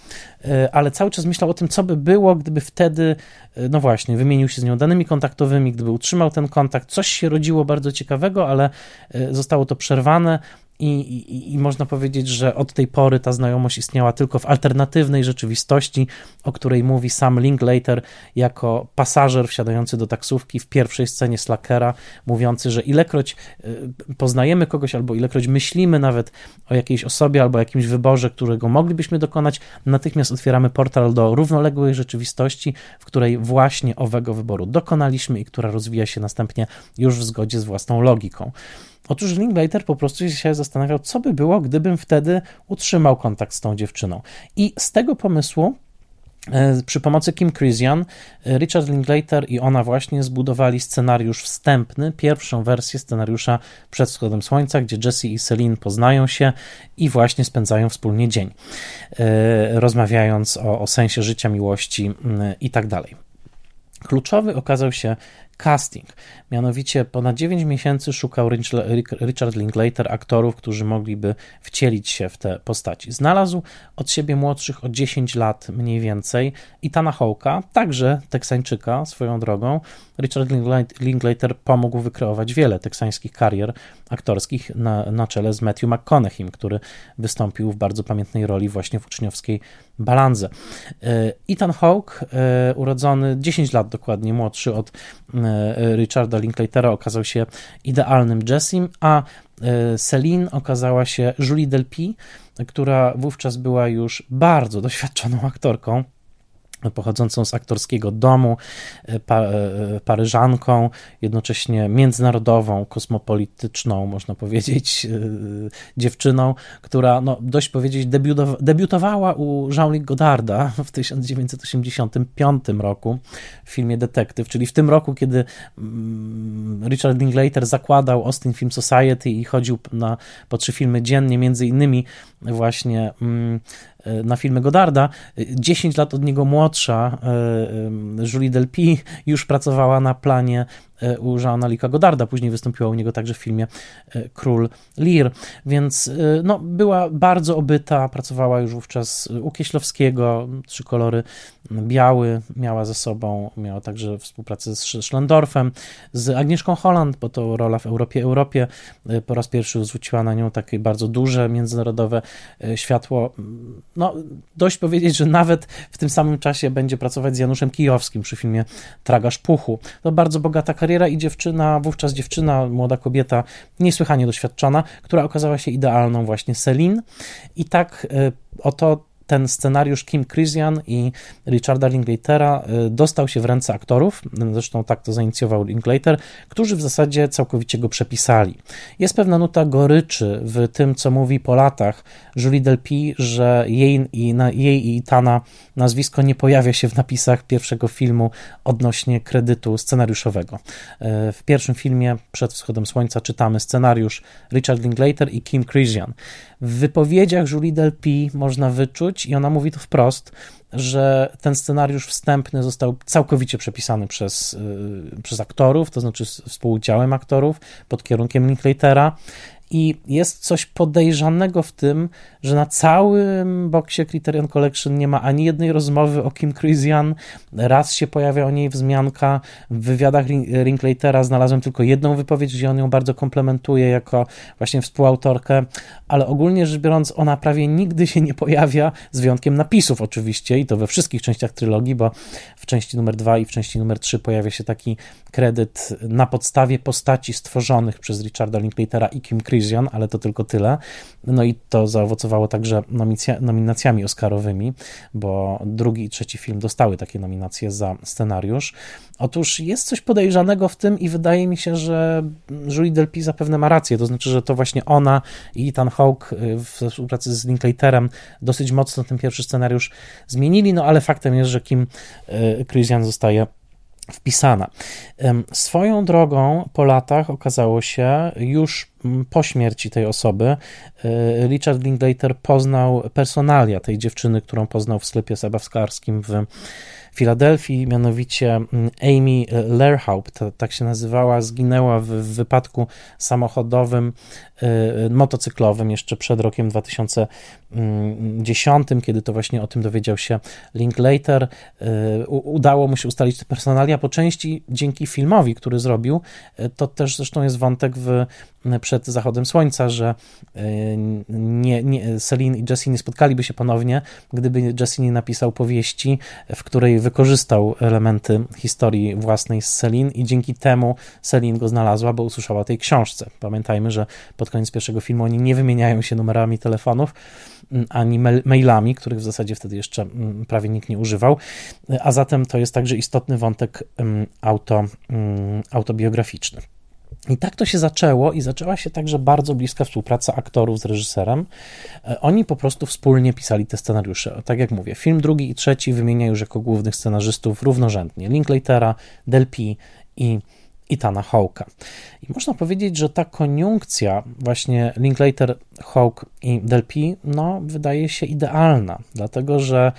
e, ale cały czas myślał o tym, co by było, gdyby wtedy, e, no właśnie, wymienił się z nią danymi kontaktowymi, gdyby utrzymał ten kontakt. Coś się rodziło bardzo ciekawego, ale e, zostało to przerwane. I, i, I, można powiedzieć, że od tej pory ta znajomość istniała tylko w alternatywnej rzeczywistości, o której mówi sam Linklater jako pasażer wsiadający do taksówki w pierwszej scenie Slackera, mówiący, że ilekroć y, poznajemy kogoś albo ilekroć myślimy nawet o jakiejś osobie albo jakimś wyborze, którego moglibyśmy dokonać, natychmiast otwieramy portal do równoległej rzeczywistości, w której właśnie owego wyboru dokonaliśmy i która rozwija się następnie już w zgodzie z własną logiką. Otóż Linklater po prostu się zastanawiał, co by było, gdybym wtedy utrzymał kontakt z tą dziewczyną. I z tego pomysłu e, przy pomocy Kim Christian, e, Richard Linklater i ona właśnie zbudowali scenariusz wstępny, pierwszą wersję scenariusza przed wschodem słońca, gdzie Jesse i Celine poznają się i właśnie spędzają wspólnie dzień, e, rozmawiając o, o sensie życia, miłości i tak dalej. Kluczowy okazał się casting. Mianowicie ponad 9 miesięcy szukał Richard Linklater aktorów, którzy mogliby wcielić się w te postaci. Znalazł od siebie młodszych o 10 lat mniej więcej Itana Hawka, także Teksańczyka swoją drogą. Richard Linklater pomógł wykreować wiele teksańskich karier aktorskich na, na czele z Matthew McConaughey, który wystąpił w bardzo pamiętnej roli właśnie w uczniowskiej Balandze. E, Ethan Hawke, e, urodzony 10 lat dokładnie młodszy od e, Richarda Linklatera, okazał się idealnym Jessim, a Celine okazała się Julie Delpy, która wówczas była już bardzo doświadczoną aktorką pochodzącą z aktorskiego domu, e, pa, e, paryżanką, jednocześnie międzynarodową, kosmopolityczną, można powiedzieć, e, dziewczyną, która no, dość powiedzieć debiutowała u Jean-Luc Godarda w 1985 roku w filmie Detektyw, czyli w tym roku, kiedy mm, Richard Linklater zakładał Austin Film Society i chodził na, po trzy filmy dziennie, między innymi właśnie mm, na filmy Godarda. 10 lat od niego młodsza e, Julie Delpy już pracowała na planie E, u Jeana Lika Godarda, później wystąpiła u niego także w filmie e, Król Lear, więc e, no, była bardzo obyta, pracowała już wówczas u Kieślowskiego, trzy kolory biały, miała ze sobą, miała także współpracę z Schlendorfem, z Agnieszką Holland, bo to rola w Europie, Europie. Po raz pierwszy zwróciła na nią takie bardzo duże międzynarodowe światło no, dość powiedzieć, że nawet w tym samym czasie będzie pracować z Januszem Kijowskim przy filmie Tragarz Puchu. To bardzo bogata kariera i dziewczyna, wówczas dziewczyna, młoda kobieta, niesłychanie doświadczona, która okazała się idealną właśnie Celine. I tak y, oto ten scenariusz Kim Christian i Richarda Linklatera y, dostał się w ręce aktorów, zresztą tak to zainicjował Linklater, którzy w zasadzie całkowicie go przepisali. Jest pewna nuta goryczy w tym, co mówi po latach Julie Delpy, że jej i, na, jej i Itana nazwisko nie pojawia się w napisach pierwszego filmu odnośnie kredytu scenariuszowego. Y, w pierwszym filmie Przed wschodem słońca czytamy scenariusz Richard Linklater i Kim Christian. W wypowiedziach Julie Delpy można wyczuć, i ona mówi to wprost, że ten scenariusz wstępny został całkowicie przepisany przez, yy, przez aktorów, to znaczy współudziałem aktorów pod kierunkiem Linklatera i jest coś podejrzanego w tym, że na całym boksie Criterion Collection nie ma ani jednej rozmowy o Kim Christian. Raz się pojawia o niej wzmianka. W wywiadach Rinklatera znalazłem tylko jedną wypowiedź, gdzie on ją bardzo komplementuje jako właśnie współautorkę, ale ogólnie rzecz biorąc, ona prawie nigdy się nie pojawia, z wyjątkiem napisów oczywiście, i to we wszystkich częściach trylogii, bo w części numer 2 i w części numer 3 pojawia się taki kredyt na podstawie postaci stworzonych przez Richarda Linklatera i Kim Christian, ale to tylko tyle. No i to zaowocowało także nominacjami Oscarowymi, bo drugi i trzeci film dostały takie nominacje za scenariusz. Otóż jest coś podejrzanego w tym i wydaje mi się, że Julie Delpy zapewne ma rację, to znaczy, że to właśnie ona i Ethan Hawke y, w współpracy z Linklaterem dosyć mocno ten pierwszy scenariusz zmienili, no ale faktem jest, że Kim y, Christian zostaje wpisana. Swoją drogą po latach okazało się, już po śmierci tej osoby, y, Richard Linklater poznał personalia tej dziewczyny, którą poznał w sklepie sabawskarskim w Filadelfii, mianowicie Amy Lerhaupt, tak się nazywała, zginęła w wypadku samochodowym, y, motocyklowym jeszcze przed rokiem 2010, kiedy to właśnie o tym dowiedział się Linklater. Y, udało mu się ustalić te personalia po części dzięki filmowi, który zrobił. Y, to też zresztą jest wątek w przed zachodem słońca, że nie, nie, Celine i Jesse nie spotkaliby się ponownie, gdyby Jesse nie napisał powieści, w której wykorzystał elementy historii własnej z Celine i dzięki temu Celine go znalazła, bo usłyszała tej książce. Pamiętajmy, że pod koniec pierwszego filmu oni nie wymieniają się numerami telefonów ani mailami, których w zasadzie wtedy jeszcze mm, prawie nikt nie używał, a zatem to jest także istotny wątek mm, auto, autobiograficzny. I tak to się zaczęło i zaczęła się także bardzo bliska współpraca aktorów z reżyserem. E, oni po prostu wspólnie pisali te scenariusze. Tak jak mówię, film drugi i trzeci wymienia już jako głównych scenarzystów równorzędnie Linklatera, Delpy i Itana Hawka. I można powiedzieć, że ta koniunkcja właśnie Linklater, Hawk i Delpy, no, wydaje się idealna, dlatego że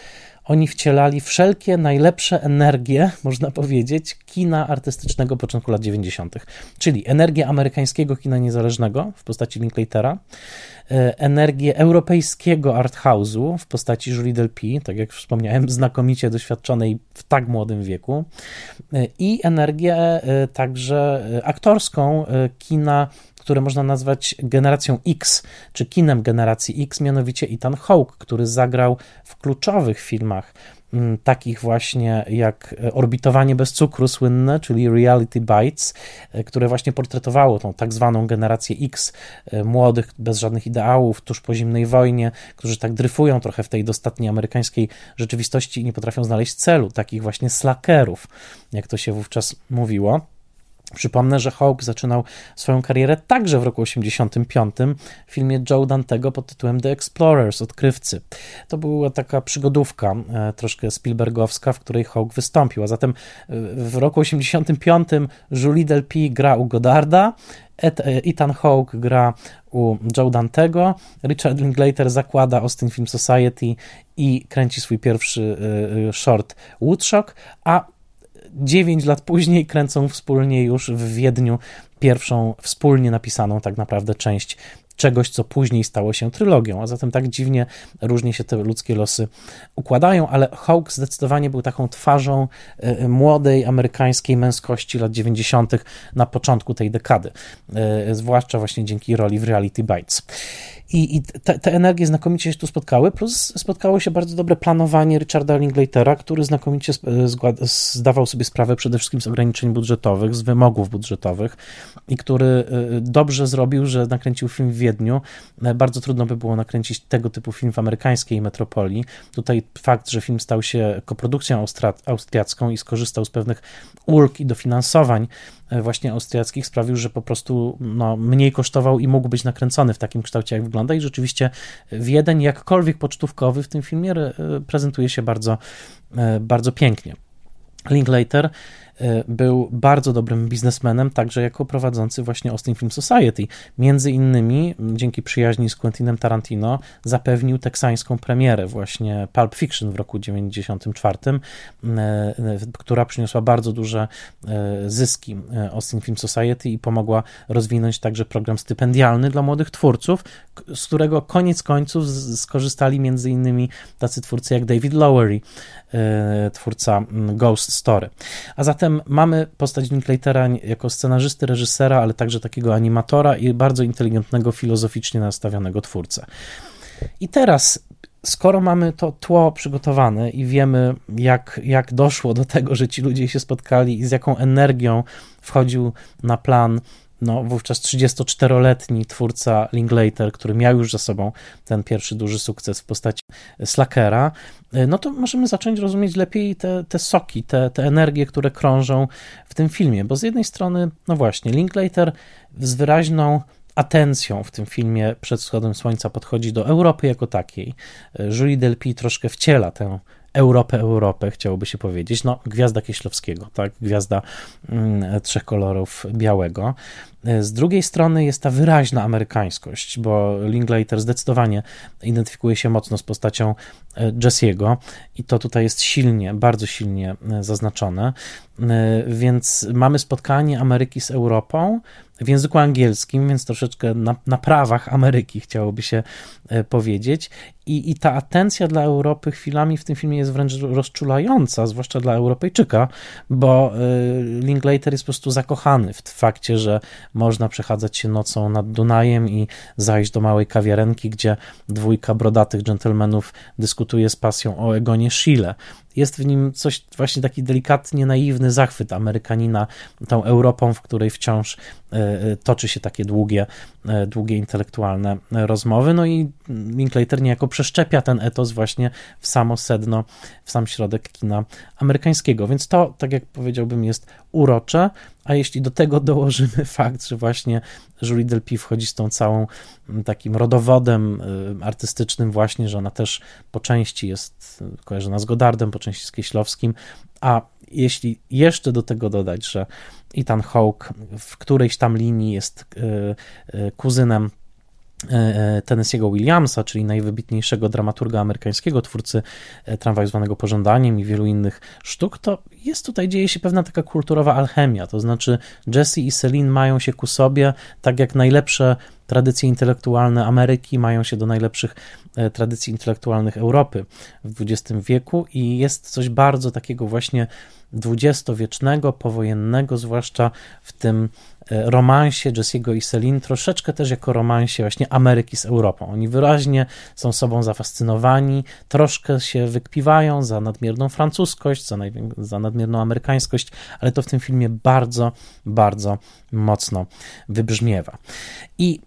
oni wcielali wszelkie najlepsze energie, można powiedzieć, kina artystycznego początku lat 90., czyli energię amerykańskiego kina niezależnego w postaci Linklatera, e, energię europejskiego arthouse'u w postaci Julie Delpy, tak jak wspomniałem, znakomicie doświadczonej w tak młodym wieku, e, i energię e, także aktorską kina które można nazwać generacją X, czy kinem generacji X, mianowicie Ethan Hawke, który zagrał w kluczowych filmach mm, takich właśnie jak Orbitowanie bez cukru słynne, czyli Reality Bites, e, które właśnie portretowało tą tak zwaną generację X, e, młodych, bez żadnych ideałów, tuż po zimnej wojnie, którzy tak dryfują trochę w tej dostatniej amerykańskiej rzeczywistości i nie potrafią znaleźć celu, takich właśnie slackerów, jak to się wówczas mówiło. Przypomnę, że Hawk zaczynał swoją karierę także w roku 85 w filmie Joe Dantego pod tytułem The Explorers, Odkrywcy. To była taka przygodówka, e, troszkę Spielbergowska, w której Hawk wystąpił. A zatem e, w roku 85 Julie Delpy gra u Godarda, e, Ethan Hawke gra u Joe Dantego, Richard Linklater zakłada Austin Film Society i kręci swój pierwszy short Woodstock, a 9 lat później kręcą wspólnie już w Wiedniu pierwszą wspólnie napisaną tak naprawdę część czegoś, co później stało się trylogią, a zatem tak dziwnie różnie się te ludzkie losy układają, ale Hawk zdecydowanie był taką twarzą e, młodej amerykańskiej męskości lat 90. na początku tej dekady, e, zwłaszcza właśnie dzięki roli w Reality Bites. I, i te, te, energie znakomicie się tu spotkały, plus spotkało się bardzo dobre planowanie Richarda Linklatera, który znakomicie zdawał sobie sprawę przede wszystkim z ograniczeń budżetowych, z wymogów budżetowych i który dobrze zrobił, że nakręcił film w Wiedniu. E, bardzo trudno by było nakręcić tego typu film w amerykańskiej metropolii. Tutaj fakt, że film stał się koprodukcją austriacką i skorzystał z pewnych ulg i dofinansowań E, właśnie austriackich sprawił, że po prostu no, mniej kosztował i mógł być nakręcony w takim kształcie, jak wygląda. I rzeczywiście Wiedeń, jakkolwiek pocztówkowy w tym filmie, e, prezentuje się bardzo, bardzo pięknie. Linklater był bardzo dobrym biznesmenem, także jako prowadzący właśnie Austin Film Society. Między innymi dzięki przyjaźni z Quentinem Tarantino zapewnił teksańską premierę właśnie Pulp Fiction w roku 94, e, e, która przyniosła bardzo duże zyski Austin Film Society i pomogła rozwinąć także program stypendialny dla młodych twórców, z którego koniec końców skorzystali między innymi tacy twórcy jak David Lowery, twórca Ghost Story. A zatem Zatem mamy postać Linklatera jako scenarzysty, reżysera, ale także takiego animatora i bardzo inteligentnego, filozoficznie nastawionego twórcę. I teraz skoro mamy to tło przygotowane i wiemy, jak, jak doszło do tego, że ci ludzie się spotkali i z jaką energią wchodził na plan no, wówczas 34-letni twórca Linklater, który miał już za sobą ten pierwszy duży sukces w postaci Slackera, no to możemy zacząć rozumieć lepiej te, te soki, te, te energie, które krążą w tym filmie, bo z jednej strony, no właśnie, Linklater z wyraźną atencją w tym filmie przed wschodem słońca podchodzi do Europy jako takiej. Julie Delpy troszkę wciela tę Europę, Europę, chciałoby się powiedzieć. No, gwiazda Kieślowskiego, tak, gwiazda mm, trzech kolorów białego. Z drugiej strony jest ta wyraźna amerykańskość, bo Linklater zdecydowanie identyfikuje się mocno z postacią e, Jesse'ego i to tutaj jest silnie, bardzo silnie e, zaznaczone. E, więc mamy spotkanie Ameryki z Europą w języku angielskim, więc troszeczkę na, na prawach Ameryki chciałoby się powiedzieć. I, I ta atencja dla Europy chwilami w tym filmie jest wręcz rozczulająca, zwłaszcza dla Europejczyka, bo Linklater jest po prostu zakochany w fakcie, że można przechadzać się nocą nad Dunajem i zajść do małej kawiarenki, gdzie dwójka brodatych dżentelmenów dyskutuje z pasją o Egonie Schiele jest w nim coś właśnie taki delikatnie naiwny zachwyt Amerykanina tą Europą, w której wciąż e, e, toczy się takie długie, e, długie intelektualne rozmowy. No i Linklater niejako przeszczepia ten etos właśnie w samo sedno, w sam środek kina amerykańskiego. Więc to, tak jak powiedziałbym, jest urocze, a jeśli do tego dołożymy fakt, że właśnie Julie Delpy wchodzi z tą całą takim rodowodem artystycznym właśnie, że ona też po części jest kojarzona z Godardem, po części z Kieślowskim, a jeśli jeszcze do tego dodać, że Ethan Hawke w którejś tam linii jest e, kuzynem Tennessee'ego Williamsa, czyli najwybitniejszego dramaturga amerykańskiego, twórcy tramwaju zwanego pożądaniem i wielu innych sztuk, to jest tutaj, dzieje się pewna taka kulturowa alchemia, to znaczy Jesse i Celine mają się ku sobie, tak jak najlepsze tradycje intelektualne Ameryki mają się do najlepszych e, tradycji intelektualnych Europy w XX wieku i jest coś bardzo takiego właśnie dwudziestowiecznego, powojennego, zwłaszcza w tym e, romansie Jesse'ego i Celine, troszeczkę też jako romansie właśnie Ameryki z Europą. Oni wyraźnie są sobą zafascynowani, troszkę się wykpiwają za nadmierną francuskość, za, za nadmierną amerykańskość, ale to w tym filmie bardzo, bardzo mocno wybrzmiewa. I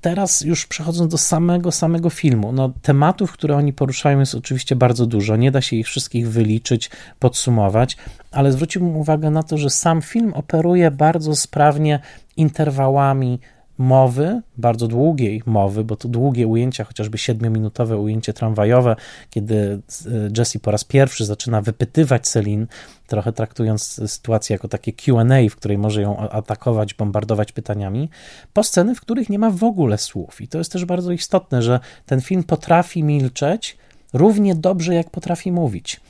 teraz już przechodząc do samego, samego filmu, no tematów, które oni poruszają jest oczywiście bardzo dużo, nie da się ich wszystkich wyliczyć, podsumować, ale zwróciłbym uwagę na to, że sam film operuje bardzo sprawnie interwałami mowy, bardzo długiej mowy, bo to długie ujęcia, chociażby siedmiominutowe ujęcie tramwajowe, kiedy e, Jesse po raz pierwszy zaczyna wypytywać Celine, trochę traktując sytuację jako takie QA, w której może ją atakować, bombardować pytaniami, po sceny, w których nie ma w ogóle słów. I to jest też bardzo istotne, że ten film potrafi milczeć równie dobrze, jak potrafi mówić.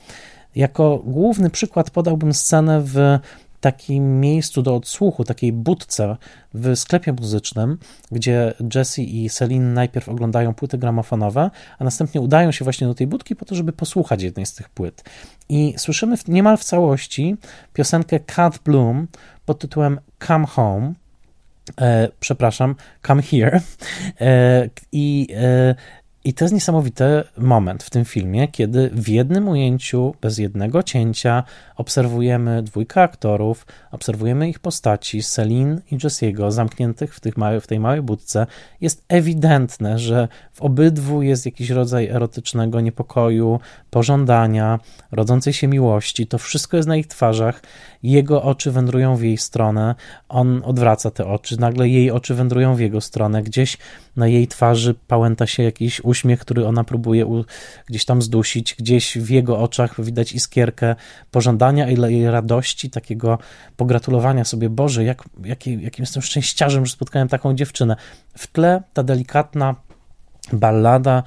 Jako główny przykład podałbym scenę w takim miejscu do odsłuchu, takiej budce w sklepie muzycznym, gdzie Jesse i Celine najpierw oglądają płyty gramofonowe, a następnie udają się właśnie do tej budki po to, żeby posłuchać jednej z tych płyt. I słyszymy niemal w całości piosenkę Cat Bloom pod tytułem Come Home. E, przepraszam, Come Here. E, I e, i to jest niesamowity moment w tym filmie, kiedy w jednym ujęciu, bez jednego cięcia, obserwujemy dwójkę aktorów, obserwujemy ich postaci, Celine i Jesse'ego, zamkniętych w, tych w tej małej budce. Jest ewidentne, że w obydwu jest jakiś rodzaj erotycznego niepokoju, pożądania, rodzącej się miłości. To wszystko jest na ich twarzach. Jego oczy wędrują w jej stronę, on odwraca te oczy, nagle jej oczy wędrują w jego stronę. Gdzieś na jej twarzy pałęta się jakiś uśmiech, który ona próbuje gdzieś tam zdusić. Gdzieś w jego oczach widać iskierkę pożądania i radości, takiego pogratulowania sobie. Boże, jak, jaki, jakim jestem szczęściarzem, że spotkałem taką dziewczynę. W tle ta delikatna ballada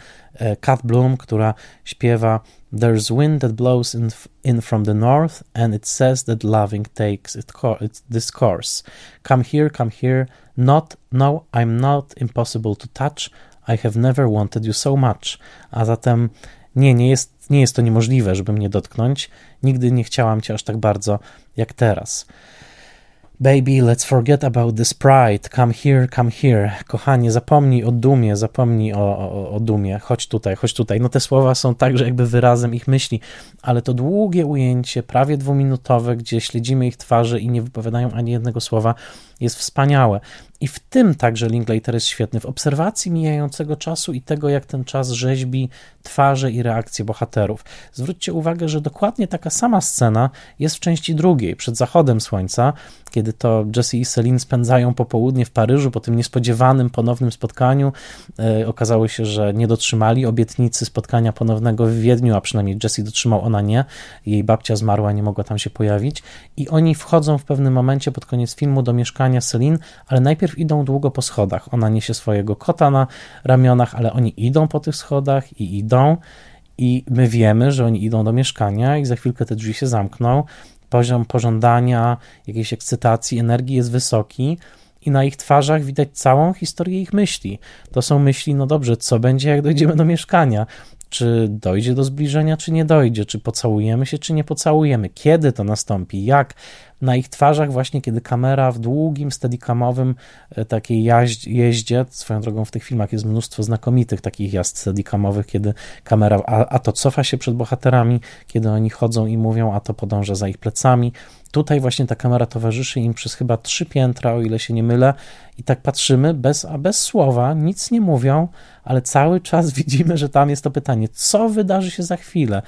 Cat e, Bloom, która śpiewa There's wind that blows in, in from the north and it says that loving takes it, it this course. Come here, come here. Not, no, I'm not impossible to touch. I have never wanted you so much. A zatem nie, nie jest, nie jest to niemożliwe, żeby mnie dotknąć. Nigdy nie chciałam cię aż tak bardzo jak teraz. Baby, let's forget about this pride. Come here, come here. Kochanie, zapomnij o dumie, zapomnij o, o, o, dumie. Chodź tutaj, chodź tutaj. No te słowa są także jakby wyrazem ich myśli, ale to długie ujęcie, prawie dwuminutowe, gdzie śledzimy ich twarze i nie wypowiadają ani jednego słowa, jest wspaniałe. I w tym także Linklater jest świetny, w obserwacji mijającego czasu i tego, jak ten czas rzeźbi twarze i reakcje bohaterów. Zwróćcie uwagę, że dokładnie taka sama scena jest w części drugiej, przed zachodem słońca, kiedy to Jesse i Celine spędzają popołudnie w Paryżu po tym niespodziewanym ponownym spotkaniu. E, okazało się, że nie dotrzymali obietnicy spotkania ponownego w Wiedniu, a przynajmniej Jesse dotrzymał, ona nie. Jej babcia zmarła, nie mogła tam się pojawić. I oni wchodzą w pewnym momencie pod koniec filmu do mieszkania Celine, ale najpierw idą długo po schodach. Ona niesie swojego kota na ramionach, ale oni idą po tych schodach i idą. I my wiemy, że oni idą do mieszkania, i za chwilkę te drzwi się zamkną poziom pożądania, jakiejś ekscytacji, energii jest wysoki i na ich twarzach widać całą historię ich myśli. To są myśli, no dobrze, co będzie, jak dojdziemy do mieszkania? Czy dojdzie do zbliżenia, czy nie dojdzie? Czy pocałujemy się, czy nie pocałujemy? Kiedy to nastąpi? Jak? na ich twarzach właśnie, kiedy kamera w długim, steadicamowym e, takiej jeździe, swoją drogą w tych filmach jest mnóstwo znakomitych takich jazd steadicamowych, kiedy kamera a, a to cofa się przed bohaterami, kiedy oni chodzą i mówią, a to podąża za ich plecami. Tutaj właśnie ta kamera towarzyszy im przez chyba trzy piętra, o ile się nie mylę, i tak patrzymy bez, a bez słowa, nic nie mówią, ale cały czas widzimy, że tam jest to pytanie, co wydarzy się za chwilę,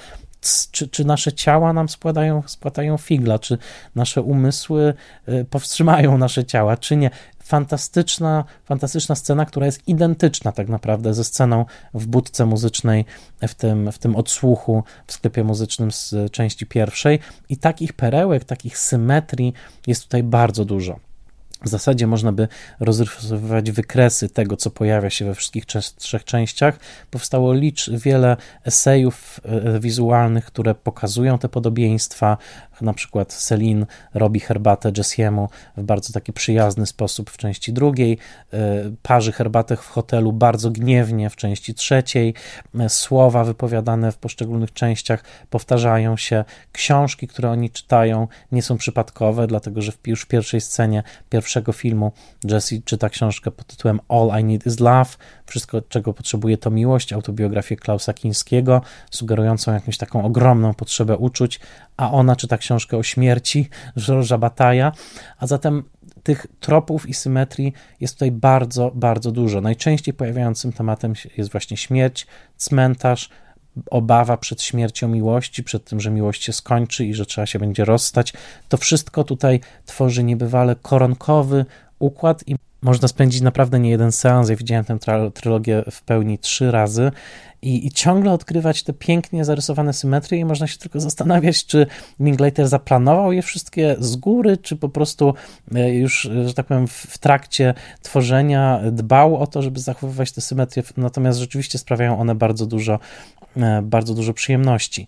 czy, czy nasze ciała nam spłatają, figla, czy nasze umysły y, powstrzymają nasze ciała, czy nie. Fantastyczna, fantastyczna scena, która jest identyczna tak naprawdę ze sceną w budce muzycznej, w tym, w tym odsłuchu w sklepie muzycznym z części pierwszej. I takich perełek, takich symetrii jest tutaj bardzo dużo. W zasadzie można by rozrysowywać wykresy tego, co pojawia się we wszystkich trzech częściach. Powstało licz wiele esejów e, wizualnych, które pokazują te podobieństwa, na przykład Celine robi herbatę Jessiemu w bardzo taki przyjazny sposób w części drugiej, e, parzy herbatę w hotelu bardzo gniewnie w części trzeciej, e, słowa wypowiadane w poszczególnych częściach powtarzają się, książki, które oni czytają nie są przypadkowe, dlatego że już w pierwszej scenie pierwszego filmu Jesse czyta książkę pod tytułem All I Need Is Love, wszystko czego potrzebuje to miłość, autobiografię Klausa Kińskiego, sugerującą jakąś taką ogromną potrzebę uczuć, a ona czyta książkę o śmierci Georgesa Bataja, a zatem tych tropów i symetrii jest tutaj bardzo, bardzo dużo. Najczęściej pojawiającym tematem jest właśnie śmierć, cmentarz, obawa przed śmiercią miłości, przed tym, że miłość się skończy i że trzeba się będzie rozstać. To wszystko tutaj tworzy niebywale koronkowy układ i można spędzić naprawdę nie jeden seans. Ja widziałem tę trylogię w pełni trzy razy i, i, ciągle odkrywać te pięknie zarysowane symetrie i można się tylko zastanawiać, czy Linklater zaplanował je wszystkie z góry, czy po prostu e, już, że tak powiem, w trakcie tworzenia dbał o to, żeby zachowywać te symetrie, natomiast rzeczywiście sprawiają one bardzo dużo, e, bardzo dużo przyjemności.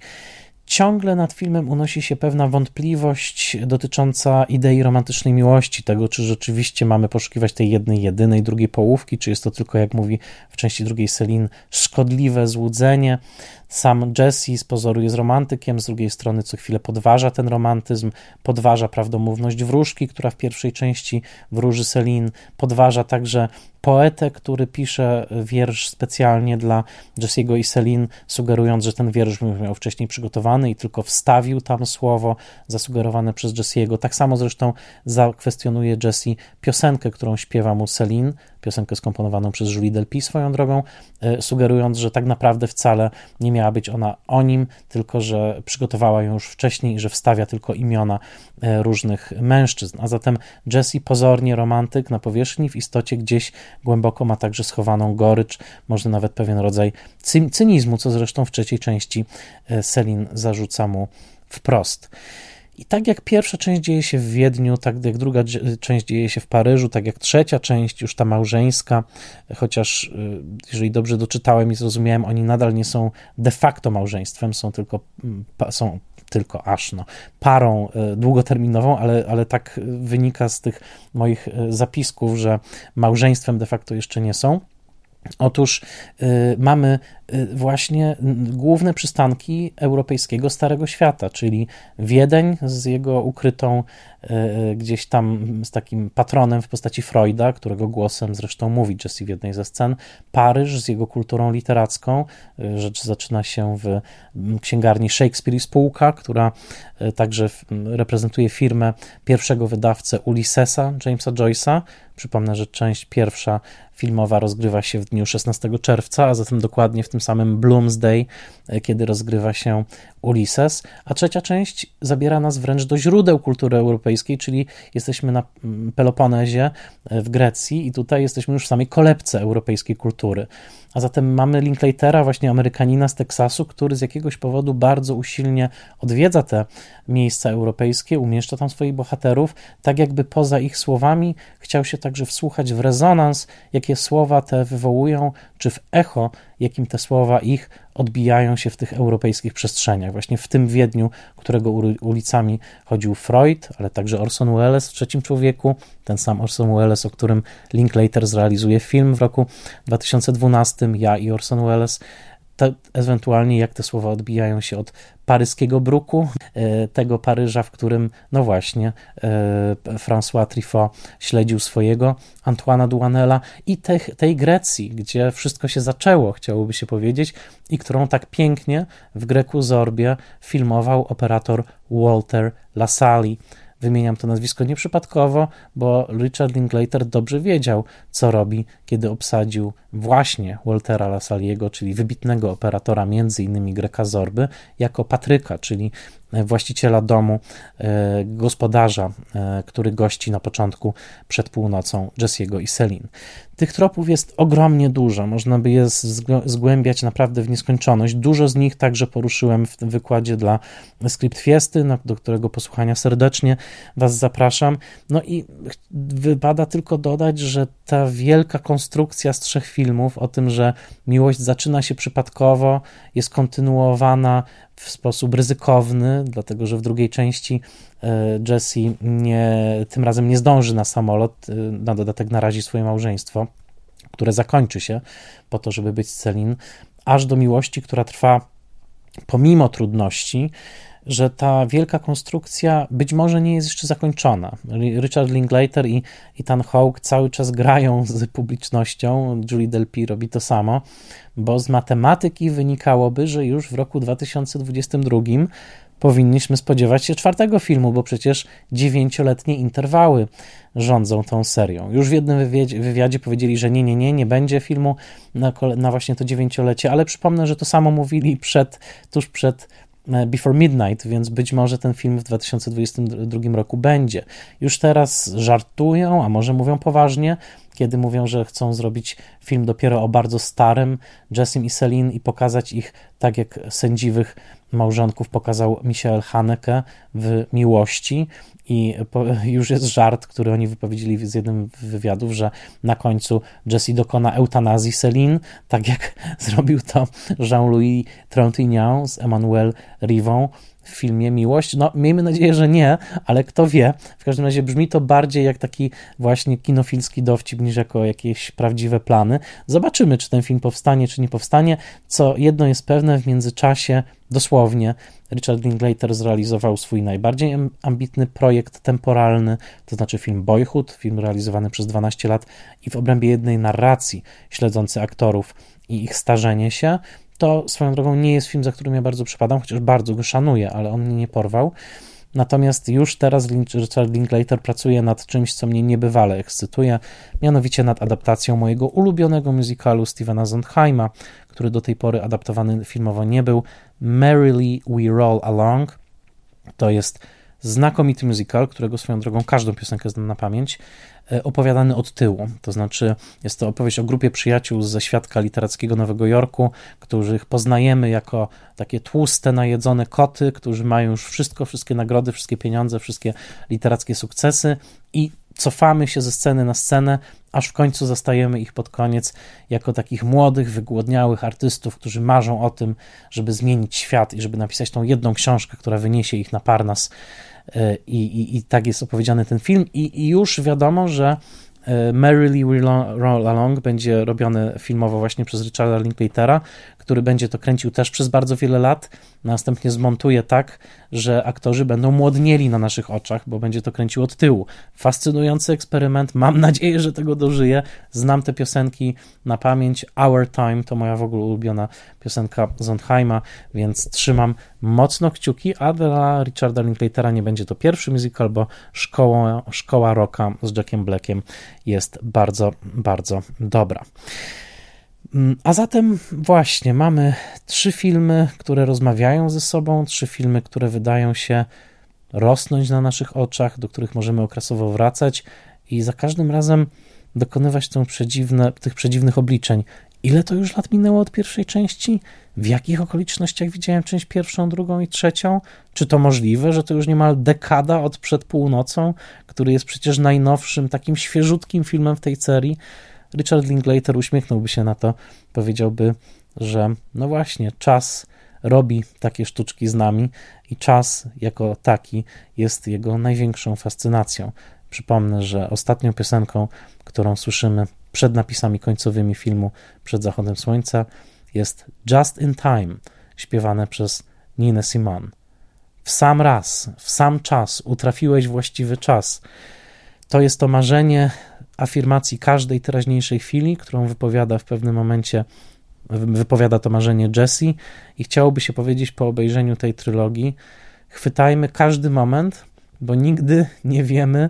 Ciągle nad filmem unosi się pewna wątpliwość dotycząca idei romantycznej miłości, tego, czy rzeczywiście mamy poszukiwać tej jednej, jedynej, drugiej połówki, czy jest to tylko, jak mówi w części drugiej Selin, szkodliwe złudzenie. Sam Jesse z pozoru jest romantykiem, z drugiej strony co chwilę podważa ten romantyzm, podważa prawdomówność wróżki, która w pierwszej części wróży Selin, podważa także poetę, który pisze wiersz specjalnie dla Jesse'ego i Selin, sugerując, że ten wiersz miał wcześniej przygotowany i tylko wstawił tam słowo zasugerowane przez Jesse'ego. Tak samo zresztą zakwestionuje Jesse piosenkę, którą śpiewa mu Selin, piosenkę skomponowaną przez Julie Delpy swoją drogą, e, sugerując, że tak naprawdę wcale nie miała być ona o nim, tylko że przygotowała ją już wcześniej i że wstawia tylko imiona e, różnych mężczyzn. A zatem Jesse pozornie romantyk na powierzchni, w istocie gdzieś głęboko ma także schowaną gorycz, może nawet pewien rodzaj cynizmu, co zresztą w trzeciej części e, Selin zarzuca mu wprost. I tak jak pierwsza część dzieje się w Wiedniu, tak jak druga część dzieje się w Paryżu, tak jak trzecia część, już ta małżeńska, chociaż y, jeżeli dobrze doczytałem i zrozumiałem, oni nadal nie są de facto małżeństwem, są tylko, mm, są tylko aż no, parą y, długoterminową, ale, ale tak wynika z tych moich y, zapisków, że małżeństwem de facto jeszcze nie są. Otóż y, mamy y, właśnie główne przystanki europejskiego Starego Świata, czyli Wiedeń z jego ukrytą gdzieś tam z takim patronem w postaci Freuda, którego głosem zresztą mówi Jesse w jednej ze scen, Paryż z jego kulturą literacką. Rzecz zaczyna się w księgarni Shakespeare i Spółka, która także reprezentuje firmę pierwszego wydawcę Ulyssesa, Jamesa Joyce'a. Przypomnę, że część pierwsza filmowa rozgrywa się w dniu 16 czerwca, a zatem dokładnie w tym samym Bloomsday, e, kiedy rozgrywa się Ulysses, a trzecia część zabiera nas wręcz do źródeł kultury europejskiej, czyli jesteśmy na mm, Peloponezie e, w Grecji i tutaj jesteśmy już w samej kolebce europejskiej kultury. A zatem mamy Linklatera, właśnie Amerykanina z Teksasu, który z jakiegoś powodu bardzo usilnie odwiedza te miejsca europejskie, umieszcza tam swoich bohaterów, tak jakby poza ich słowami chciał się także wsłuchać w rezonans, jakie słowa te wywołują, czy w echo, jakim te słowa ich odbijają się w tych europejskich przestrzeniach. Właśnie w tym Wiedniu, którego ulicami chodził Freud, ale także Orson Welles w Trzecim Człowieku, ten sam Orson Welles, o którym Linklater zrealizuje film w roku 2012, ja i Orson Welles te, ewentualnie jak te słowa odbijają się od paryskiego bruku, e, tego Paryża, w którym, no właśnie, e, François Truffaut śledził swojego Antoana Duanela i tej, tej Grecji, gdzie wszystko się zaczęło, chciałoby się powiedzieć, i którą tak pięknie w Greku Zorbie filmował operator Walter Lasali. Wymieniam to nazwisko nieprzypadkowo, bo Richard Linklater dobrze wiedział, co robi, kiedy obsadził właśnie Waltera Lasaliego, czyli wybitnego operatora między innymi Greka Zorby, jako Patryka, czyli właściciela domu, e, gospodarza, e, który gości na początku przed północą Jesse'ego i Selin. Tych tropów jest ogromnie dużo, można by je zgłębiać naprawdę w nieskończoność. Dużo z nich także poruszyłem w tym wykładzie dla Script Fiesty, do którego posłuchania serdecznie Was zapraszam. No i wypada tylko dodać, że ta wielka konstrukcja z trzech filmów o tym, że miłość zaczyna się przypadkowo, jest kontynuowana w sposób ryzykowny, dlatego że w drugiej części e, Jesse nie, tym razem nie zdąży na samolot, e, na dodatek narazi swoje małżeństwo, które zakończy się po to, żeby być z Celine, aż do miłości, która trwa pomimo trudności, że ta wielka konstrukcja być może nie jest jeszcze zakończona. Richard Linklater i Ethan Hawke cały czas grają z publicznością, Julie Delpy robi to samo, bo z matematyki wynikałoby, że już w roku 2022 powinniśmy spodziewać się czwartego filmu, bo przecież dziewięcioletnie interwały rządzą tą serią. Już w jednym wywiadzie, wywiadzie powiedzieli, że nie, nie, nie, nie będzie filmu na, na właśnie to dziewięciolecie, ale przypomnę, że to samo mówili przed, tuż przed Before Midnight, więc być może ten film w 2022 roku będzie. Już teraz żartują, a może mówią poważnie, kiedy mówią, że chcą zrobić film dopiero o bardzo starym Jessim i Celine i pokazać ich tak jak sędziwych małżonków pokazał Michael Haneke w Miłości. I już jest żart, który oni wypowiedzieli z jednym z wywiadów, że na końcu Jesse dokona eutanazji Celine, tak jak zrobił to Jean-Louis Trintignant z Emmanuel Rivon w filmie Miłość? No, miejmy nadzieję, że nie, ale kto wie. W każdym razie brzmi to bardziej jak taki właśnie kinofilski dowcip niż jako jakieś prawdziwe plany. Zobaczymy, czy ten film powstanie, czy nie powstanie. Co jedno jest pewne, w międzyczasie dosłownie Richard Linklater zrealizował swój najbardziej ambitny projekt temporalny, to znaczy film Boyhood, film realizowany przez 12 lat i w obrębie jednej narracji śledzący aktorów i ich starzenie się to swoją drogą nie jest film, za którym ja bardzo przypadam, chociaż bardzo go szanuję, ale on mnie nie porwał. Natomiast już teraz Richard Linklater pracuje nad czymś, co mnie niebywale ekscytuje, mianowicie nad adaptacją mojego ulubionego musicalu Stevena Sondheima, który do tej pory adaptowany filmowo nie był. Merrily We Roll Along. To jest znakomity musical, którego swoją drogą każdą piosenkę znam na pamięć. E, opowiadany od tyłu. To znaczy, jest to opowieść o grupie przyjaciół ze świadka literackiego Nowego Jorku, których poznajemy jako takie tłuste, najedzone koty, którzy mają już wszystko, wszystkie nagrody, wszystkie pieniądze, wszystkie literackie sukcesy i cofamy się ze sceny na scenę, aż w końcu zastajemy ich pod koniec jako takich młodych, wygłodniałych artystów, którzy marzą o tym, żeby zmienić świat i żeby napisać tą jedną książkę, która wyniesie ich na Parnas I, i, i tak jest opowiedziany ten film, i, i już wiadomo, że e, Merrily We Roll Along będzie robione filmowo właśnie przez Richarda Linklatera, który będzie to kręcił też przez bardzo wiele lat. Następnie zmontuje tak, że aktorzy będą młodnieli na naszych oczach, bo będzie to kręcił od tyłu. Fascynujący eksperyment. Mam nadzieję, że tego dożyję. Znam te piosenki na pamięć. Our Time to moja w ogóle ulubiona piosenka Sondheima, więc trzymam mocno kciuki, a dla Richarda Linklatera nie będzie to pierwszy musical, bo szkoła, szkoła rocka z Jackiem Blackiem jest bardzo, bardzo dobra. Mm, a zatem właśnie mamy trzy filmy, które rozmawiają ze sobą, trzy filmy, które wydają się rosnąć na naszych oczach, do których możemy okresowo wracać i za każdym razem dokonywać przedziwne, tych przedziwnych obliczeń. Ile to już lat minęło od pierwszej części? W jakich okolicznościach widziałem część pierwszą, drugą i trzecią? Czy to możliwe, że to już niemal dekada od przed północą, który jest przecież najnowszym, takim świeżutkim filmem w tej serii? Richard Linklater uśmiechnąłby się na to, powiedziałby, że no właśnie, czas robi takie sztuczki z nami i czas jako taki jest jego największą fascynacją. Przypomnę, że ostatnią piosenką, którą słyszymy przed napisami końcowymi filmu Przed zachodem słońca jest Just in Time, śpiewane przez Nina Simon. W sam raz, w sam czas utrafiłeś właściwy czas. To jest to marzenie afirmacji każdej teraźniejszej chwili, którą wypowiada w pewnym momencie, wypowiada to marzenie Jesse. I chciałoby się powiedzieć po obejrzeniu tej trylogii, chwytajmy każdy moment, bo nigdy nie wiemy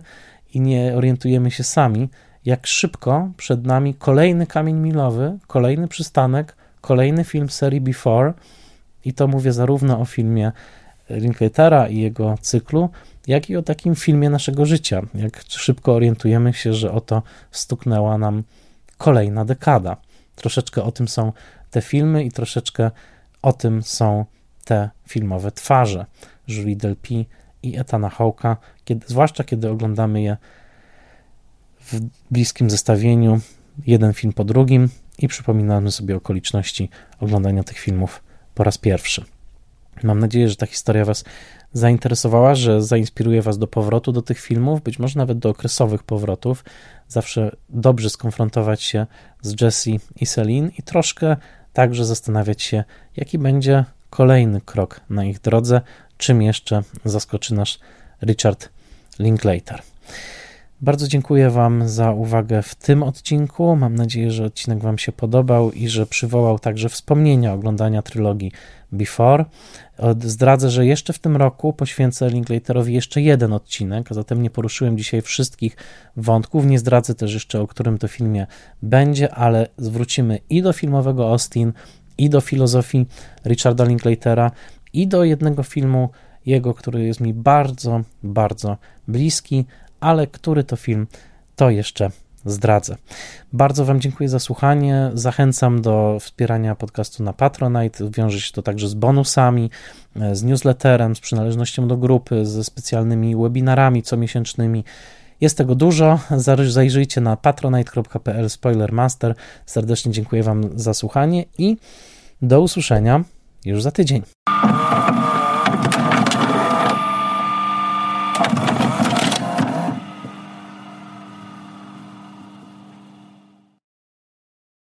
i nie orientujemy się sami, jak szybko przed nami kolejny kamień milowy, kolejny przystanek, kolejny film serii Before. I to mówię zarówno o filmie Linklatera i jego cyklu, jak i o takim filmie naszego życia. Jak szybko orientujemy się, że oto stuknęła nam kolejna dekada. Troszeczkę o tym są te filmy i troszeczkę o tym są te filmowe twarze Julie Delpy i Etana Hawke'a, kiedy, zwłaszcza kiedy oglądamy je w bliskim zestawieniu, jeden film po drugim i przypominamy sobie okoliczności oglądania tych filmów po raz pierwszy. Mam nadzieję, że ta historia Was zainteresowała, że zainspiruje Was do powrotu do tych filmów, być może nawet do okresowych powrotów. Zawsze dobrze skonfrontować się z Jesse i Celine i troszkę także zastanawiać się, jaki będzie kolejny krok na ich drodze, czym jeszcze zaskoczy nasz Richard Linklater. Bardzo dziękuję Wam za uwagę w tym odcinku. Mam nadzieję, że odcinek Wam się podobał i że przywołał także wspomnienia oglądania trylogii Before. Zdradzę, że jeszcze w tym roku poświęcę Linklaterowi jeszcze jeden odcinek, a zatem nie poruszyłem dzisiaj wszystkich wątków. Nie zdradzę też jeszcze, o którym to filmie będzie, ale zwrócimy i do filmowego Austin, i do filozofii Richarda Linklatera, i do jednego filmu jego, który jest mi bardzo, bardzo bliski, ale który to film, to jeszcze zdradzę. Bardzo Wam dziękuję za słuchanie. Zachęcam do wspierania podcastu na Patronite. Wiąże się to także z bonusami, z newsletterem, z przynależnością do grupy, ze specjalnymi webinarami comiesięcznymi. Jest tego dużo. Zajrzyjcie na patronite.pl spoilermaster. Serdecznie dziękuję Wam za słuchanie i do usłyszenia już za tydzień.